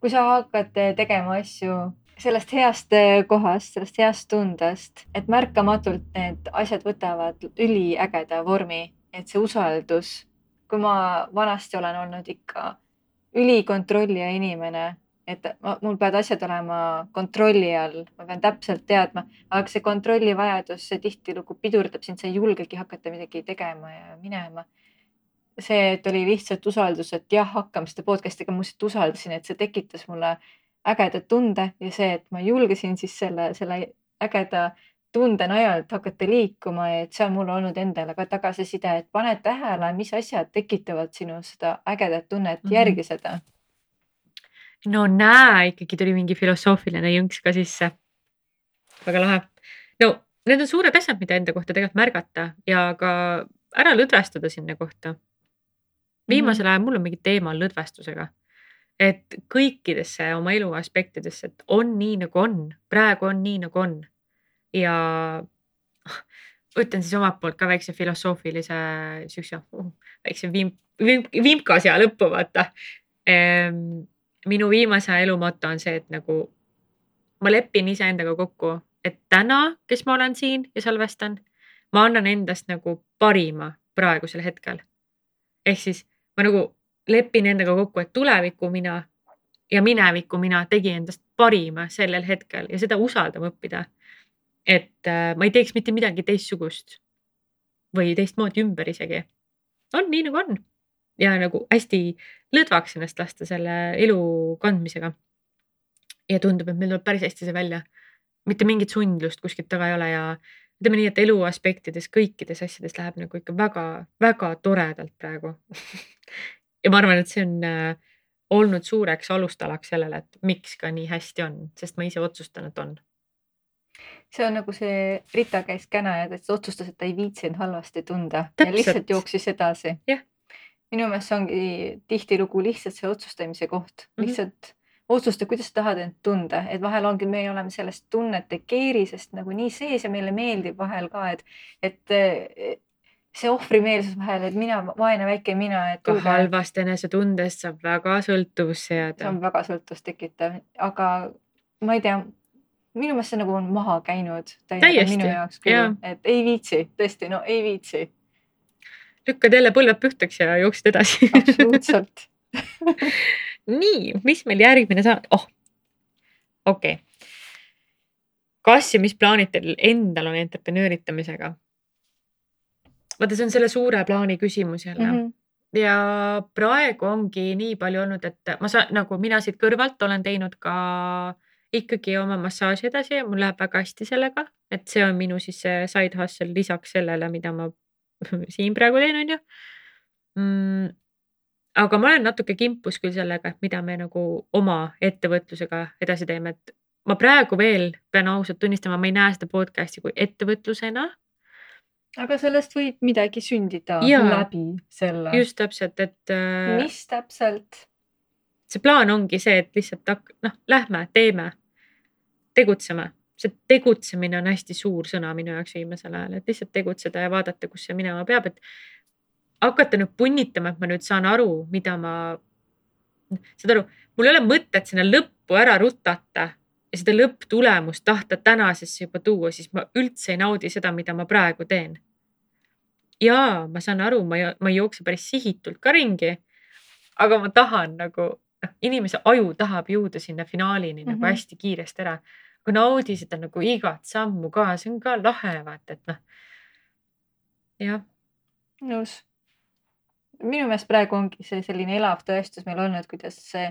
[SPEAKER 2] kui sa hakkad tegema asju sellest heast kohast, sellest heast tundest, et märkamatult need asjad võtavad üliägeda vormi, et see usaldus, kui ma vanasti olen olnud ikka ülikontrollija inimene et ma, mul peavad asjad olema kontrolli all, ma pean täpselt teadma, aga see kontrollivajadus, see tihtilugu pidurdab sind, sa ei julgegi hakata midagi tegema ja minema. see, et oli lihtsalt usaldus, et jah, hakkame seda podcast'iga, ma lihtsalt usaldasin, et see tekitas mulle ägeda tunde ja see, et ma julgesin siis selle, selle ägeda tunde najalt hakata liikuma et see on mul olnud endale ka tagasiside, et pane tähele, mis asjad tekitavad sinu seda ägedat tunnet mm, -hmm. järgi seda
[SPEAKER 1] no näe, ikkagi tuli mingi filosoofiline jõnks ka sisse. väga lahe. no need on suured asjad, mida enda kohta tegelikult märgata ja ka ära lõdvestuda sinna kohta. viimasel ajal mul on mingi teema lõdvestusega. Et kõikidesse oma elu aspektidesse, et on nii nagu on, praegu on nii nagu on. ja ütlen siis omalt poolt ka väikse filosoofilise siukse uh, väikse vimp, vimp, vimka siia lõppu vaata ehm, minu viimase elu moto on see, et nagu ma lepin iseendaga kokku, et täna, kes ma olen siin ja salvestan, ma annan endast nagu parima praegusel hetkel. ehk siis ma nagu lepin endaga kokku, et tuleviku mina ja mineviku mina tegin endast parima sellel hetkel ja seda usaldama õppida. et äh, ma ei teeks mitte midagi teistsugust või teistmoodi ümber isegi. on nii nagu on ja nagu hästi lõdvaks ennast lasta selle elu kandmisega. ja tundub, et meil tuleb päris hästi see välja. mitte mingit sundlust kuskilt taga ei ole ja ütleme nii, et elu aspektides kõikides asjades läheb nagu ikka väga-väga toredalt praegu ja ma arvan, et see on äh, olnud suureks alustalaks sellele, et miks ka nii hästi on, sest ma ise otsustan, et on
[SPEAKER 2] see on nagu see Rita käis Känajad, et otsustas, et ta ei viitsinud halvasti tunda Täpselt. ja lihtsalt jooksis edasi.
[SPEAKER 1] jah,
[SPEAKER 2] minu meelest see ongi tihtilugu lihtsalt see otsustamise koht mm, -hmm. lihtsalt otsusta, kuidas sa tahad end tunda, et vahel ongi, me oleme sellest tunnete keerisest nagu nii sees ja meile meeldib vahel ka, et, et see ohvrimeelsus vahel, et mina, vaene väike mina, et.
[SPEAKER 1] ka halvast enesetundest saab väga sõltuvusse jääda.
[SPEAKER 2] see on väga sõltuvust tekitav, aga ma ei tea, minu meelest see nagu on maha käinud
[SPEAKER 1] täiesti
[SPEAKER 2] minu jaoks küll, et ei viitsi, tõesti, no ei viitsi
[SPEAKER 1] lükkad jälle põlved pühtaks ja jooksed edasi
[SPEAKER 2] absoluutselt
[SPEAKER 1] nii, mis meil järgmine saab, oh, okei okay.. kas ja mis plaanid teil endal on entreprenööritamisega? Vaata, see on selle suure plaani küsimus jälle mm. -hmm ja praegu ongi nii palju olnud, et ma saan nagu mina siit kõrvalt olen teinud ka ikkagi oma massaaži edasi ja mul läheb väga hästi sellega, et see on minu siis see side hustle lisaks sellele, mida ma siin praegu teen, on ju mm,. aga ma olen natuke kimpus küll sellega, et mida me nagu oma ettevõtlusega edasi teeme, et ma praegu veel pean ausalt tunnistama, ma ei näe seda podcast'i kui ettevõtlusena.
[SPEAKER 2] Aga sellest võib midagi sündida ja, läbi selle.
[SPEAKER 1] just täpselt, et
[SPEAKER 2] äh,. mis täpselt?
[SPEAKER 1] see plaan ongi see, et lihtsalt noh, lähme, teeme, tegutseme see tegutsemine on hästi suur sõna minu jaoks viimasel ajal, et lihtsalt tegutseda ja vaadata, kus see minema peab, et hakata nüüd punnitama, et ma nüüd saan aru, mida ma, saad aru, mul ei ole mõtet sinna lõppu ära rutata ja seda lõpptulemust tahta tänasesse juba tuua, siis ma üldse ei naudi seda, mida ma praegu teen. ja ma saan aru, ma ei, ma ei jookse päris sihitult ka ringi. aga ma tahan nagu, noh, inimese aju tahab jõuda sinna finaalini mm -hmm. nagu mhm. hästi kiiresti ära kui naudi seda nagu igat sammu ka, see on ka lahe, vaata, et noh. jah.
[SPEAKER 2] nõus. minu meelest praegu ongi see selline elav tõestus meil olnud, kuidas see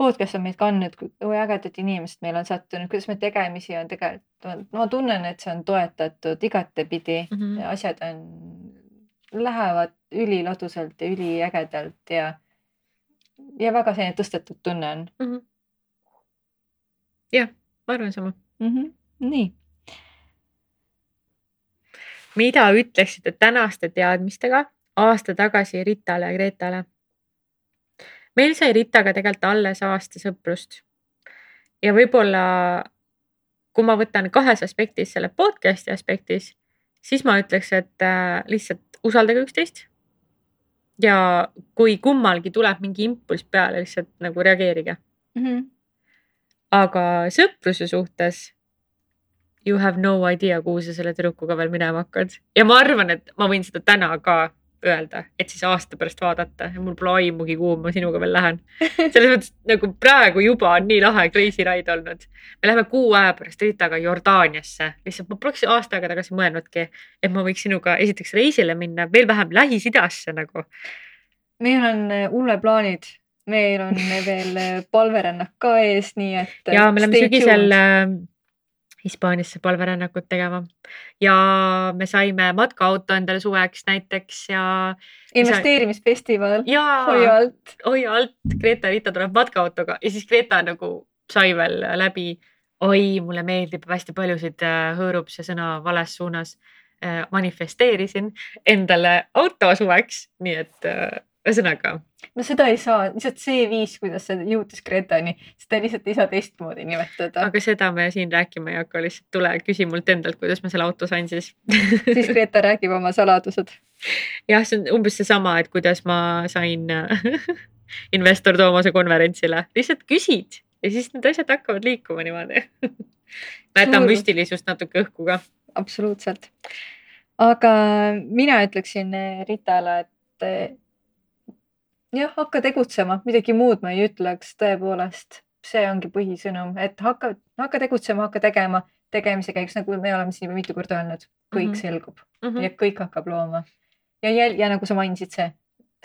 [SPEAKER 2] podcast on meid kandnud, kui ägedad inimesed meil on sattunud, kuidas me tegemisi on tegelikult, ma tunnen, et see on toetatud igatepidi mm, -hmm. asjad on lähevad üliladusalt ja üliägedalt ja, ja väga selline tõstetud tunne on
[SPEAKER 1] mm. -hmm. jah, ma arvan sama
[SPEAKER 2] mm. -hmm. nii.
[SPEAKER 1] mida ütleksite tänaste teadmistega aasta tagasi Ritale ja Gretale? Meil sai Ritaga tegelikult alles aasta sõprust ja võib-olla kui ma võtan kahes aspektis selle podcast'i aspektis, siis ma ütleks, et äh, lihtsalt usaldage üksteist. ja kui kummalgi tuleb mingi impulss peale, lihtsalt nagu reageerige mm. -hmm. aga sõpruse suhtes you have no idea, kuhu sa selle tüdrukuga veel minema hakkad ja ma arvan, et ma võin seda täna ka öelda, et siis aasta pärast vaadata ja mul pole aimugi, kuhu ma sinuga veel lähen. selles mõttes nagu praegu juba on nii lahe crazy ride olnud. me läheme kuu aja pärast Ritaga Jordaaniasse, lihtsalt ma poleks aasta aega tagasi mõelnudki, et ma võiks sinuga esiteks reisile minna, veel vähem Lähis-Idasse nagu.
[SPEAKER 2] meil on äh, ulmeplaanid, meil on veel äh, palverännak ka ees, nii et.
[SPEAKER 1] ja me läheme sügisel tuned Hispaaniasse palverännakut tegema ja me saime matkaauto endale suveks näiteks ja.
[SPEAKER 2] investeerimisfestival.
[SPEAKER 1] hoia alt. hoia alt, Greta ja Rita tuleb matkaautoga ja siis Greta nagu sai veel läbi. oi, mulle meeldib hästi paljusid äh, hõõrub see sõna vales suunas. Äh, manifesteerisin endale auto suveks, nii et äh, ühesõnaga.
[SPEAKER 2] no seda ei saa, lihtsalt see viis, kuidas see jõudis Gretani, seda lihtsalt ei saa teistmoodi nimetada.
[SPEAKER 1] aga seda me siin rääkima ei hakka, lihtsalt tule küsi mult endalt, kuidas ma selle auto sain siis
[SPEAKER 2] siis Greta räägib oma saladused.
[SPEAKER 1] jah, see on umbes seesama, et kuidas ma sain investor Toomase konverentsile, lihtsalt küsid ja siis need asjad hakkavad liikuma niimoodi jätan müstilisust natuke õhku ka.
[SPEAKER 2] absoluutselt. aga mina ütleksin Ritale, et jah, hakka tegutsema, midagi muud ma ei ütleks, tõepoolest, see ongi põhisõnum, et hakka, hakka tegutsema, hakka tegema, tegemise käigus, nagu me oleme siin juba mitu korda öelnud, kõik mm -hmm. selgub mm -hmm. ja kõik hakkab looma. ja jäl- ja nagu sa mainisid, see,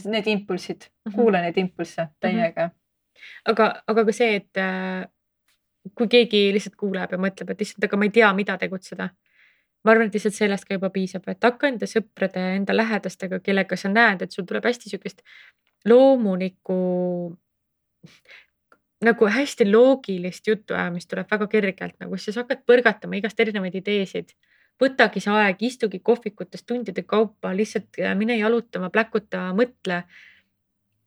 [SPEAKER 2] need impulsid mm, -hmm. kuula neid impulsse täiega mm. -hmm.
[SPEAKER 1] aga, aga ka see, et äh, kui keegi lihtsalt kuuleb ja mõtleb, et issand, aga ma ei tea, mida tegutseda ma arvan, et lihtsalt sellest ka juba piisab, et hakka enda sõprade, enda lähedastega, kellega sa näed, et sul tuleb hästi sihukest loomulikku nagu hästi loogilist jutuajamist tuleb väga kergelt nagu, siis sa hakkad põrgatama igast erinevaid ideesid. võtagi see aeg, istugi kohvikutes tundide kaupa, lihtsalt äh, mine jalutama, pläkuta, mõtle.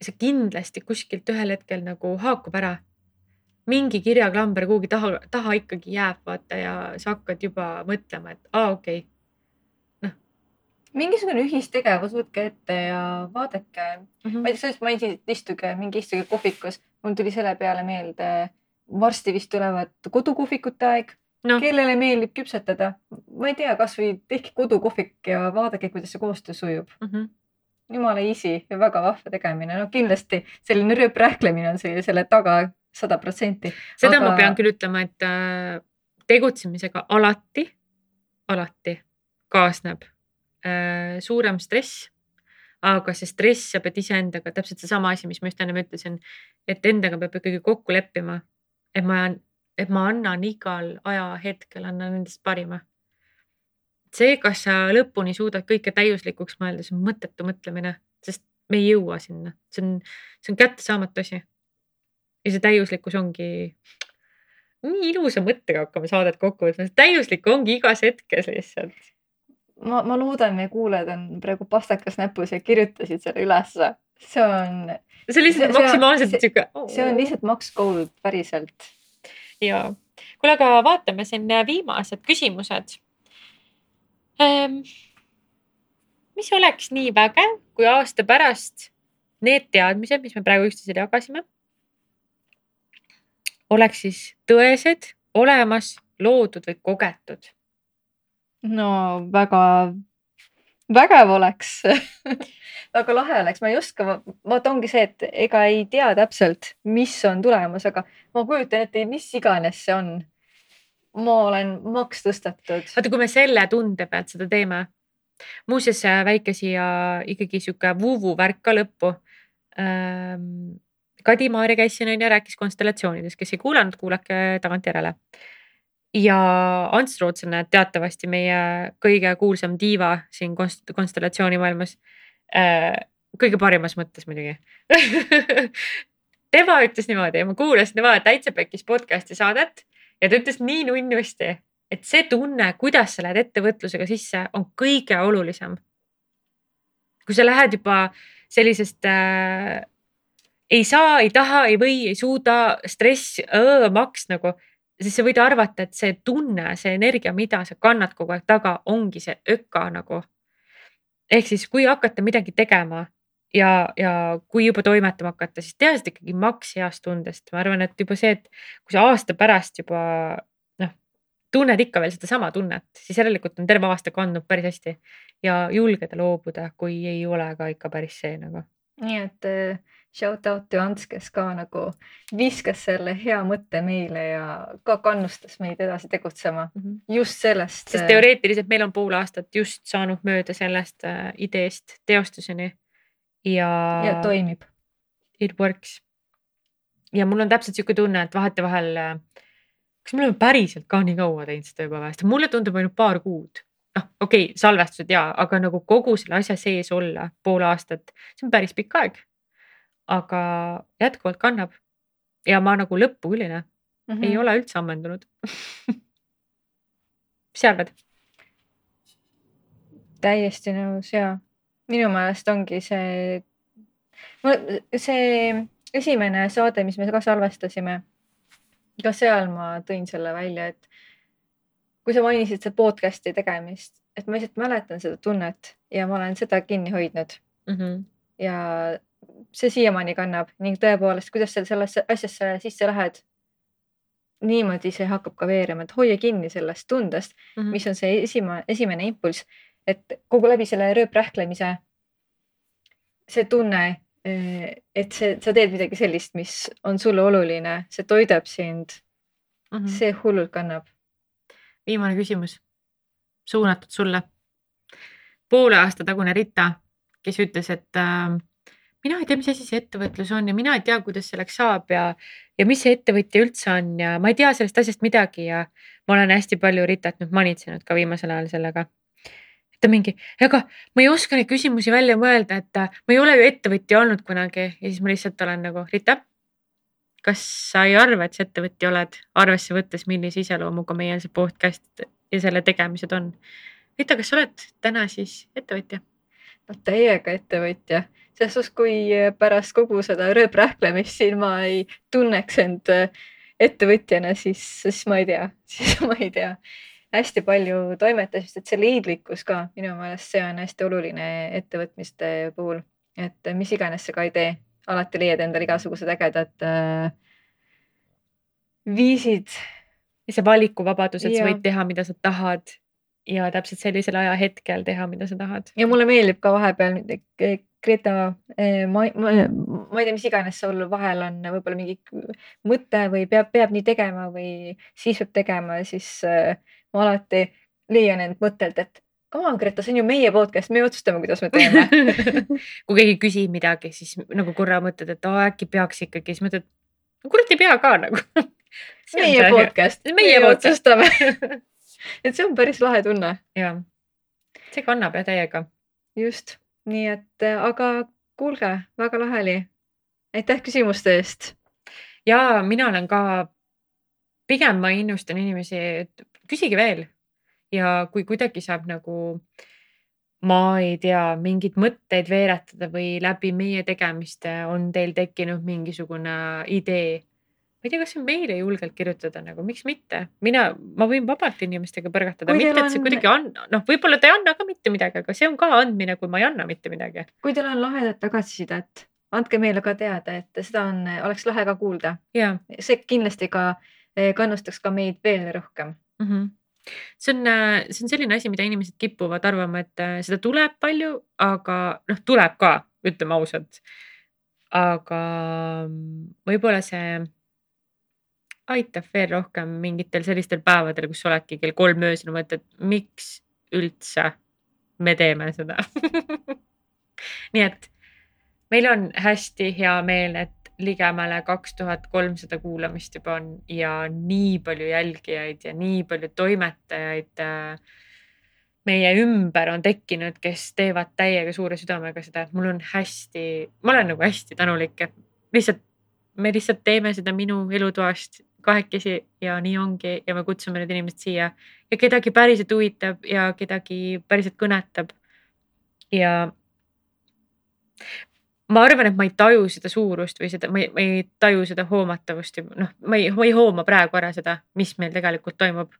[SPEAKER 1] see kindlasti kuskilt ühel hetkel nagu haakub ära. mingi kirjaklamber kuhugi taha, taha ikkagi jääb, vaata ja sa hakkad juba mõtlema, et aa, okei okay
[SPEAKER 2] mingisugune ühistegevus, võtke ette ja vaadake mm. -hmm. ma ei tea, sellest mainisid, et istuge, minge istuge kohvikus. mul tuli selle peale meelde, varsti vist tulevad kodukohvikute aeg no.. kellele meeldib küpsetada, ma ei tea, kasvõi tehke kodukohvik ja vaadake, kuidas see koostöö sujub mm. -hmm. jumala easy ja väga vahva tegemine, no kindlasti selline rööprähklemine on see selle taga sada protsenti.
[SPEAKER 1] seda aga... ma pean küll ütlema, et äh, tegutsemisega alati, alati kaasneb suurem stress. aga see stress, sa pead iseendaga täpselt seesama asi, mis ma just ennem ütlesin, et endaga peab ikkagi kokku leppima, et ma, et ma annan igal ajahetkel, annan endast parima. see, kas sa lõpuni suudad kõike täiuslikuks mõelda, see on mõttetu mõtlemine, sest me ei jõua sinna, see on, see on kättesaamatu asi. ja see täiuslikkus ongi nii ilusa mõttega hakkame saadet kokku võtma, täiuslik ongi igas hetkes lihtsalt
[SPEAKER 2] ma, ma loodan, meie kuulajad on praegu pastakas näpus ja kirjutasid selle ülesse. see on.
[SPEAKER 1] see on lihtsalt see, maksimaalselt sihuke
[SPEAKER 2] see on lihtsalt Max Gold päriselt.
[SPEAKER 1] ja, kuule, aga vaatame siin viimased küsimused ähm,. mis oleks nii vägev, kui aasta pärast need teadmised, mis me praegu üksteisele jagasime, oleks siis tõesed, olemas, loodud või kogetud
[SPEAKER 2] no väga vägev oleks väga lahe oleks, ma ei oska, vaata ongi see, et ega ei tea täpselt, mis on tulemas, aga ma kujutan ette, mis iganes see on. ma olen maks tõstetud.
[SPEAKER 1] vaata, kui me selle tunde pealt seda teeme. muuseas väike siia ikkagi sihuke vuuvu värk ka lõppu ähm,. Kadi Maarja käis siin onju, rääkis konstellatsioonidest, kes ei kuulanud, kuulake tagantjärele ja Ants Rootslane, teatavasti meie kõige kuulsam diiva siin konst konstellatsiooni maailmas äh,. kõige parimas mõttes muidugi tema ütles niimoodi ma kuulasin tema Täitsa Pekkis podcast'i saadet ja ta ütles nii nunnusti, et see tunne, kuidas sa lähed ettevõtlusega sisse, on kõige olulisem. kui sa lähed juba sellisest äh, ei saa, ei taha, ei või, ei suuda, stress, maks nagu siis sa võid arvata, et see tunne, see energia, mida sa kannad kogu aeg taga, ongi see öka nagu. ehk siis, kui hakata midagi tegema ja, ja kui juba toimetama hakata, siis teha seda ikkagi maks heast tundest. ma arvan, et juba see, et kui sa aasta pärast juba noh, tunned ikka veel sedasama tunnet, siis järelikult on terve aasta kandnud päris hästi ja julgeda loobuda, kui ei ole ka ikka päris see nagu.
[SPEAKER 2] nii et äh shout out to Ants, kes ka nagu viskas selle hea mõtte meile ja ka kannustas meid edasi tegutsema mm -hmm. just sellest.
[SPEAKER 1] sest äh, teoreetiliselt meil on pool aastat just saanud mööda sellest äh, ideest teostuseni ja.
[SPEAKER 2] ja toimib.
[SPEAKER 1] It works. ja mul on täpselt sihuke tunne, et vahetevahel, äh, kas me oleme päriselt ka nii kaua teinud seda juba või, sest mulle tundub ainult paar kuud noh, okei okay,, salvestused ja, aga nagu kogu selle asja sees olla pool aastat, see on päris pikk aeg aga jätkuvalt kannab. ja ma nagu lõppu küll ei näe mm, -hmm. ei ole üldse ammendunud mis sa arvad?
[SPEAKER 2] täiesti nõus ja minu meelest ongi see, see esimene saade, mis me ka salvestasime, ka seal ma tõin selle välja, et kui sa mainisid seda podcast'i tegemist, et ma lihtsalt mäletan seda tunnet ja ma olen seda kinni hoidnud mm. -hmm. ja see siiamaani kannab ning tõepoolest, kuidas sa sellesse asjasse sisse lähed, niimoodi see hakkab ka veerema, et hoia kinni sellest tundest mm, -hmm. mis on see esima, esimene impulss, et kogu läbi selle rööprähklemise see tunne, eh, et see, sa teed midagi sellist, mis on sulle oluline, see toidab sind mm. -hmm. see hullult kannab.
[SPEAKER 1] viimane küsimus, suunatud sulle. poole aasta tagune Rita, kes ütles, et äh, mina ei tea, mis asi see ettevõtlus on ja mina ei tea, kuidas selleks saab ja, ja mis see ettevõtja üldse on ja ma ei tea sellest asjast midagi ja ma olen hästi palju Ritat nüüd manitsenud ka viimasel ajal sellega. ta mingi, ega ma ei oska neid küsimusi välja mõelda, et ma ei ole ju ettevõtja olnud kunagi ja siis ma lihtsalt olen nagu, Rita, kas sa ei arva, et sa ettevõtja oled, arvesse võttes, millise iseloomuga meie see podcast ja selle tegemised on? Rita, kas sa oled täna siis ettevõtja?
[SPEAKER 2] No täiega ettevõtja selles suhtes, kui pärast kogu seda rööprähklemist siin ma ei tunneks end äh, ettevõtjana, siis, siis ma ei tea, siis ma ei tea. hästi palju toimetamist, et see leidlikkus ka minu meelest see on hästi oluline ettevõtmiste puhul, et mis iganes sa ka ei tee, alati leiad endale igasugused ägedad äh, viisid.
[SPEAKER 1] ja see valikuvabadus, et ja. sa võid teha, mida sa tahad ja täpselt sellisel ajahetkel teha, mida sa tahad.
[SPEAKER 2] ja mulle meeldib ka vahepeal Greta, eh, ma, ma, ma ei tea, mis iganes sul vahel on võib-olla mingi mõte või peab, peab nii tegema või siis peab tegema, siis äh, ma alati leian end mõttelt, et come on, Greta, see on ju meie podcast, me otsustame, kuidas me teeme.
[SPEAKER 1] Kui keegi küsib midagi, siis nagu korra mõtled, et oh, äkki peaks ikkagi, siis mõtled, kurat ei pea ka nagu.
[SPEAKER 2] Meie podcast, meie otsustame et see on päris lahe tunne.
[SPEAKER 1] jah, see kannab jah täiega.
[SPEAKER 2] just nii et, äh, aga kuulge, väga lahe oli. aitäh küsimuste eest.
[SPEAKER 1] ja mina olen ka, pigem ma innustan inimesi, et küsige veel ja kui kuidagi saab nagu ma ei tea, mingeid mõtteid veeretada või läbi meie tegemiste on teil tekkinud mingisugune idee ma ei tea, kas meile julgelt kirjutada nagu, miks mitte, mina, ma võin vabalt inimestega põrgatada, mitte et see on... kuidagi on, noh, võib-olla ta ei anna ka mitte midagi, aga see on ka andmine, kui ma ei anna mitte midagi.
[SPEAKER 2] kui teil on lahedat tagasisidet, andke meile ka teada, et seda on, oleks lahe ka kuulda. see kindlasti ka eh, kannustaks ka meid veel rohkem mm.
[SPEAKER 1] -hmm see on, äh, see on selline asi, mida inimesed kipuvad arvama, et äh, seda tuleb palju, aga noh, tuleb ka, ütleme ausalt. aga mm, võib-olla see aitab veel rohkem mingitel sellistel päevadel, kus oledki kell kolm öösel, mõtled, miks üldse me teeme seda? Nii et meil on hästi hea meel, et ligemale kaks tuhat kolmsada kuulamist juba on ja nii palju jälgijaid ja nii palju toimetajaid äh, meie ümber on tekkinud, kes teevad täiega suure südamega seda, et mul on hästi, ma olen nagu hästi tänulik, et lihtsalt, me lihtsalt teeme seda minu elutoast kahekesi ja nii ongi ja me kutsume need inimesed siia ja kedagi päriselt huvitab ja kedagi päriselt kõnetab. ja ma arvan, et ma ei taju seda suurust või seda, ma ei, ma ei taju seda hoomatavust ja noh, ma ei, ma ei hooma praegu ära seda, mis meil tegelikult toimub.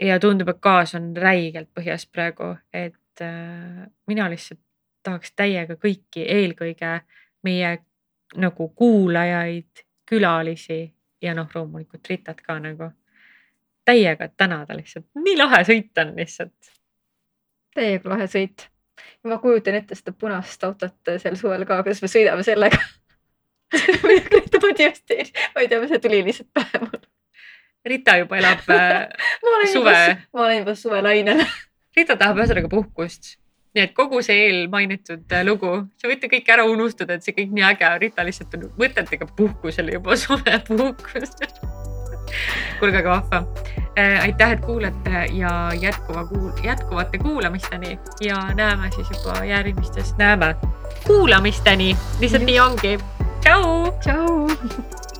[SPEAKER 1] ja tundub, et gaas on räigelt põhjas praegu, et äh, mina lihtsalt tahaks täiega kõiki, eelkõige meie nagu kuulajaid, külalisi ja noh, loomulikult Ritat ka nagu täiega tänada lihtsalt, nii lahe sõit on lihtsalt.
[SPEAKER 2] täiega lahe sõit ma kujutan ette seda punast autot sel suvel ka, kuidas me sõidame sellega ma ei tea, see tuli lihtsalt pähe mul.
[SPEAKER 1] Rita juba elab äh, suve.
[SPEAKER 2] ma olen juba suvelainel
[SPEAKER 1] Rita tahab ühesõnaga puhkust. Nii et kogu see eelmainitud äh, lugu, sa võite kõik ära unustada, et see kõik nii äge on. Rita lihtsalt on mõtetega puhkusel juba suvepuhkus kuulge, aga vahva. Äh, aitäh, et kuulate ja jätkuva kuul-, jätkuvate kuulamisteni ja näeme siis juba järgmistes, näeme kuulamisteni, lihtsalt nii ongi. tšau.
[SPEAKER 2] tšau.